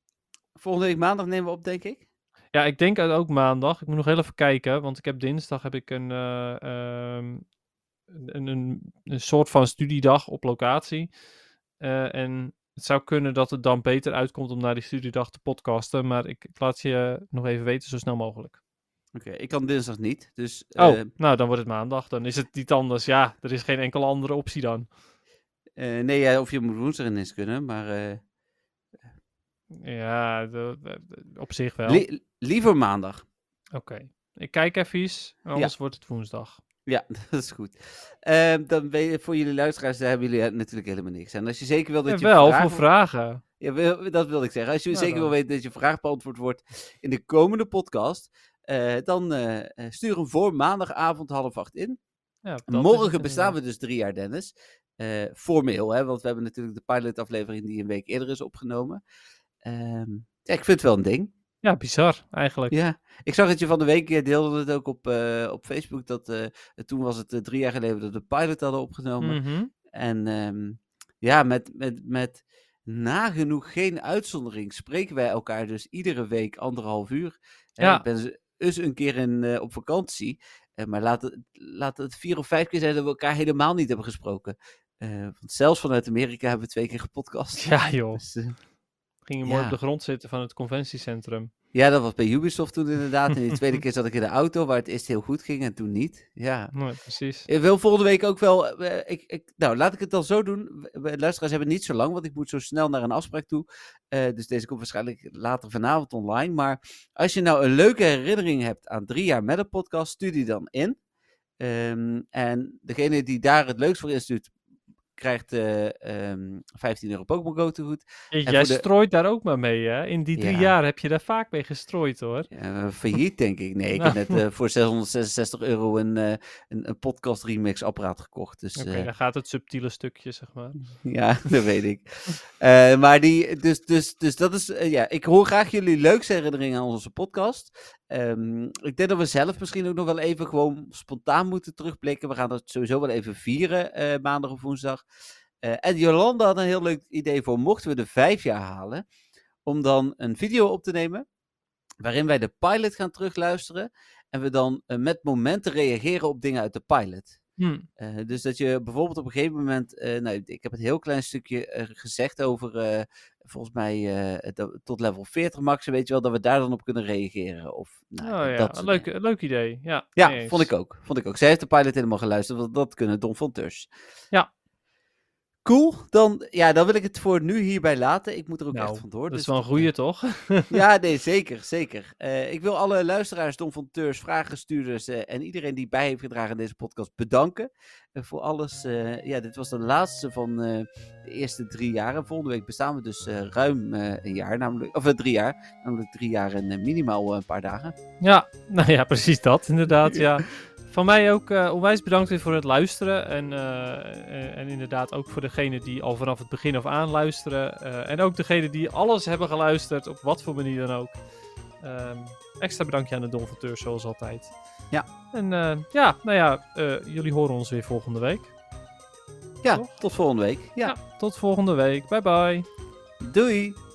Volgende week maandag nemen we op, denk ik. Ja, ik denk ook maandag. Ik moet nog heel even kijken, want ik heb dinsdag heb ik een, eh, ehm, een, een, een soort van studiedag op locatie. Eh, en het zou kunnen dat het dan beter uitkomt om naar die studiedag te podcasten, maar ik, laat je nog even weten zo snel mogelijk. Oké, ik kan dinsdag niet, dus... Oh, eh, nou dan wordt het maandag. Dan is het niet anders. Ja, er is geen enkele andere optie dan. eh, nee, ja, of je moet woensdag ineens kunnen, maar... Ja, de- de- de- op zich wel. li- liever maandag. Oké. Ik kijk even, anders wordt het woensdag. Ja, dat is goed. Ehm, dan ben je, voor jullie luisteraars, daar hebben jullie natuurlijk helemaal niks aan. Als je zeker wil dat Ja, je wel, vragen- voor vragen. Ja, wil- dat wilde ik zeggen. Als je Ja, zeker dan. wil weten dat je vraag beantwoord wordt in de komende podcast, eh, dan eh, eh, stuur hem voor maandagavond half acht in. Ja, Morgen bestaan we dus drie jaar, Dennis. Formeel, hè, want we hebben natuurlijk de pilotaflevering die een week eerder is opgenomen. Ehm, ja, ik vind het wel een ding. Ja, bizar eigenlijk. Ja, ik zag dat je van de week eh, deelde het ook op, eh, op Facebook. Dat, eh, toen was het drie jaar geleden dat we de pilot hadden opgenomen. Mhm. En ehm, ja, met, met, met nagenoeg geen uitzondering spreken wij elkaar dus iedere week anderhalf uur. Hè, Ja. Ik ben eens een keer in, op vakantie. maar laat het, laat het vier of vijf keer zijn dat we elkaar helemaal niet hebben gesproken. Want zelfs vanuit Amerika hebben we twee keer gepodcast. Ja, joh. Dus, Ging je mooi Ja. op de grond zitten van het conventiecentrum. ja, dat was bij Ubisoft toen inderdaad. En die tweede keer zat ik in de auto waar het eerst heel goed ging en toen niet. Ja. Nee, precies. Ik wil volgende week ook wel. eh, ik, ik, nou, laat ik het dan zo doen. Luisteraars hebben niet zo lang, want ik moet zo snel naar een afspraak toe. Eh, dus deze komt waarschijnlijk later vanavond online. Maar als je nou een leuke herinnering hebt aan drie jaar met een podcast, stuur die dan in. Ehm, en degene die daar het leukst voor instuurt, krijgt eh, ehm, 15 euro Pokémon Go te goed. Voor Jij de- strooit daar ook maar mee, hè? In die drie Ja. jaar heb je daar vaak mee gestrooid, hoor. Ja, failliet, denk ik. Nee, ik Nou. heb net eh, voor 666 euro een, eh, een, een podcast remix apparaat gekocht. Dus, Oké, dan gaat het subtiele stukje, zeg maar. Ja, dat weet ik. Maar die, dus, dus, dus dat is, ja, ik hoor graag jullie leukste herinneringen aan onze podcast. Ehm, ik denk dat we zelf misschien ook nog wel even gewoon spontaan moeten terugblikken. We gaan dat sowieso wel even vieren, eh, maandag of woensdag. Eh, en Jolanda had een heel leuk idee voor, mochten we de vijf jaar halen, om dan een video op te nemen, waarin wij de pilot gaan terugluisteren. En we dan eh, met momenten reageren op dingen uit de pilot. Hm. Eh, dus dat je bijvoorbeeld op een gegeven moment, eh, nou, ik heb het heel klein stukje eh, gezegd over, volgens mij tot level 40 max, weet je wel, dat we daar dan op kunnen reageren. Of, nou, oh ja, dat leuk, dingen. leuk idee. Ja, Ja, vond ik ook. Vond ik ook. Zij heeft de pilot helemaal geluisterd, want dat kunnen Don van Turs. Ja. Cool, dan, ja, dan wil ik het voor nu hierbij laten. Ik moet er ook Nou, echt vandoor. Dat dus is wel een dat, goeie, eh, toch? ja, nee, zeker, zeker. Eh, ik wil alle luisteraars, donfonteurs, vragenstuurders eh, en iedereen die bij heeft gedragen aan deze podcast bedanken. voor alles. ja, dit was de laatste van de eerste drie jaar. En volgende week bestaan we dus ruim een jaar, namelijk, of drie jaar. Namelijk drie jaar en minimaal een paar dagen. Ja, nou ja, precies dat, inderdaad. Ja. Van mij ook eh, onwijs bedankt weer voor het luisteren. En, eh, eh, en inderdaad ook voor degene die al vanaf het begin af aan luisteren. en ook degene die alles hebben geluisterd, op wat voor manier dan ook. Ehm, extra bedankje aan de donateurs, zoals altijd. Ja. En ja, nou ja, jullie horen ons weer volgende week. Ja, Toch? tot volgende week. Ja, tot volgende week. Bye bye. doei!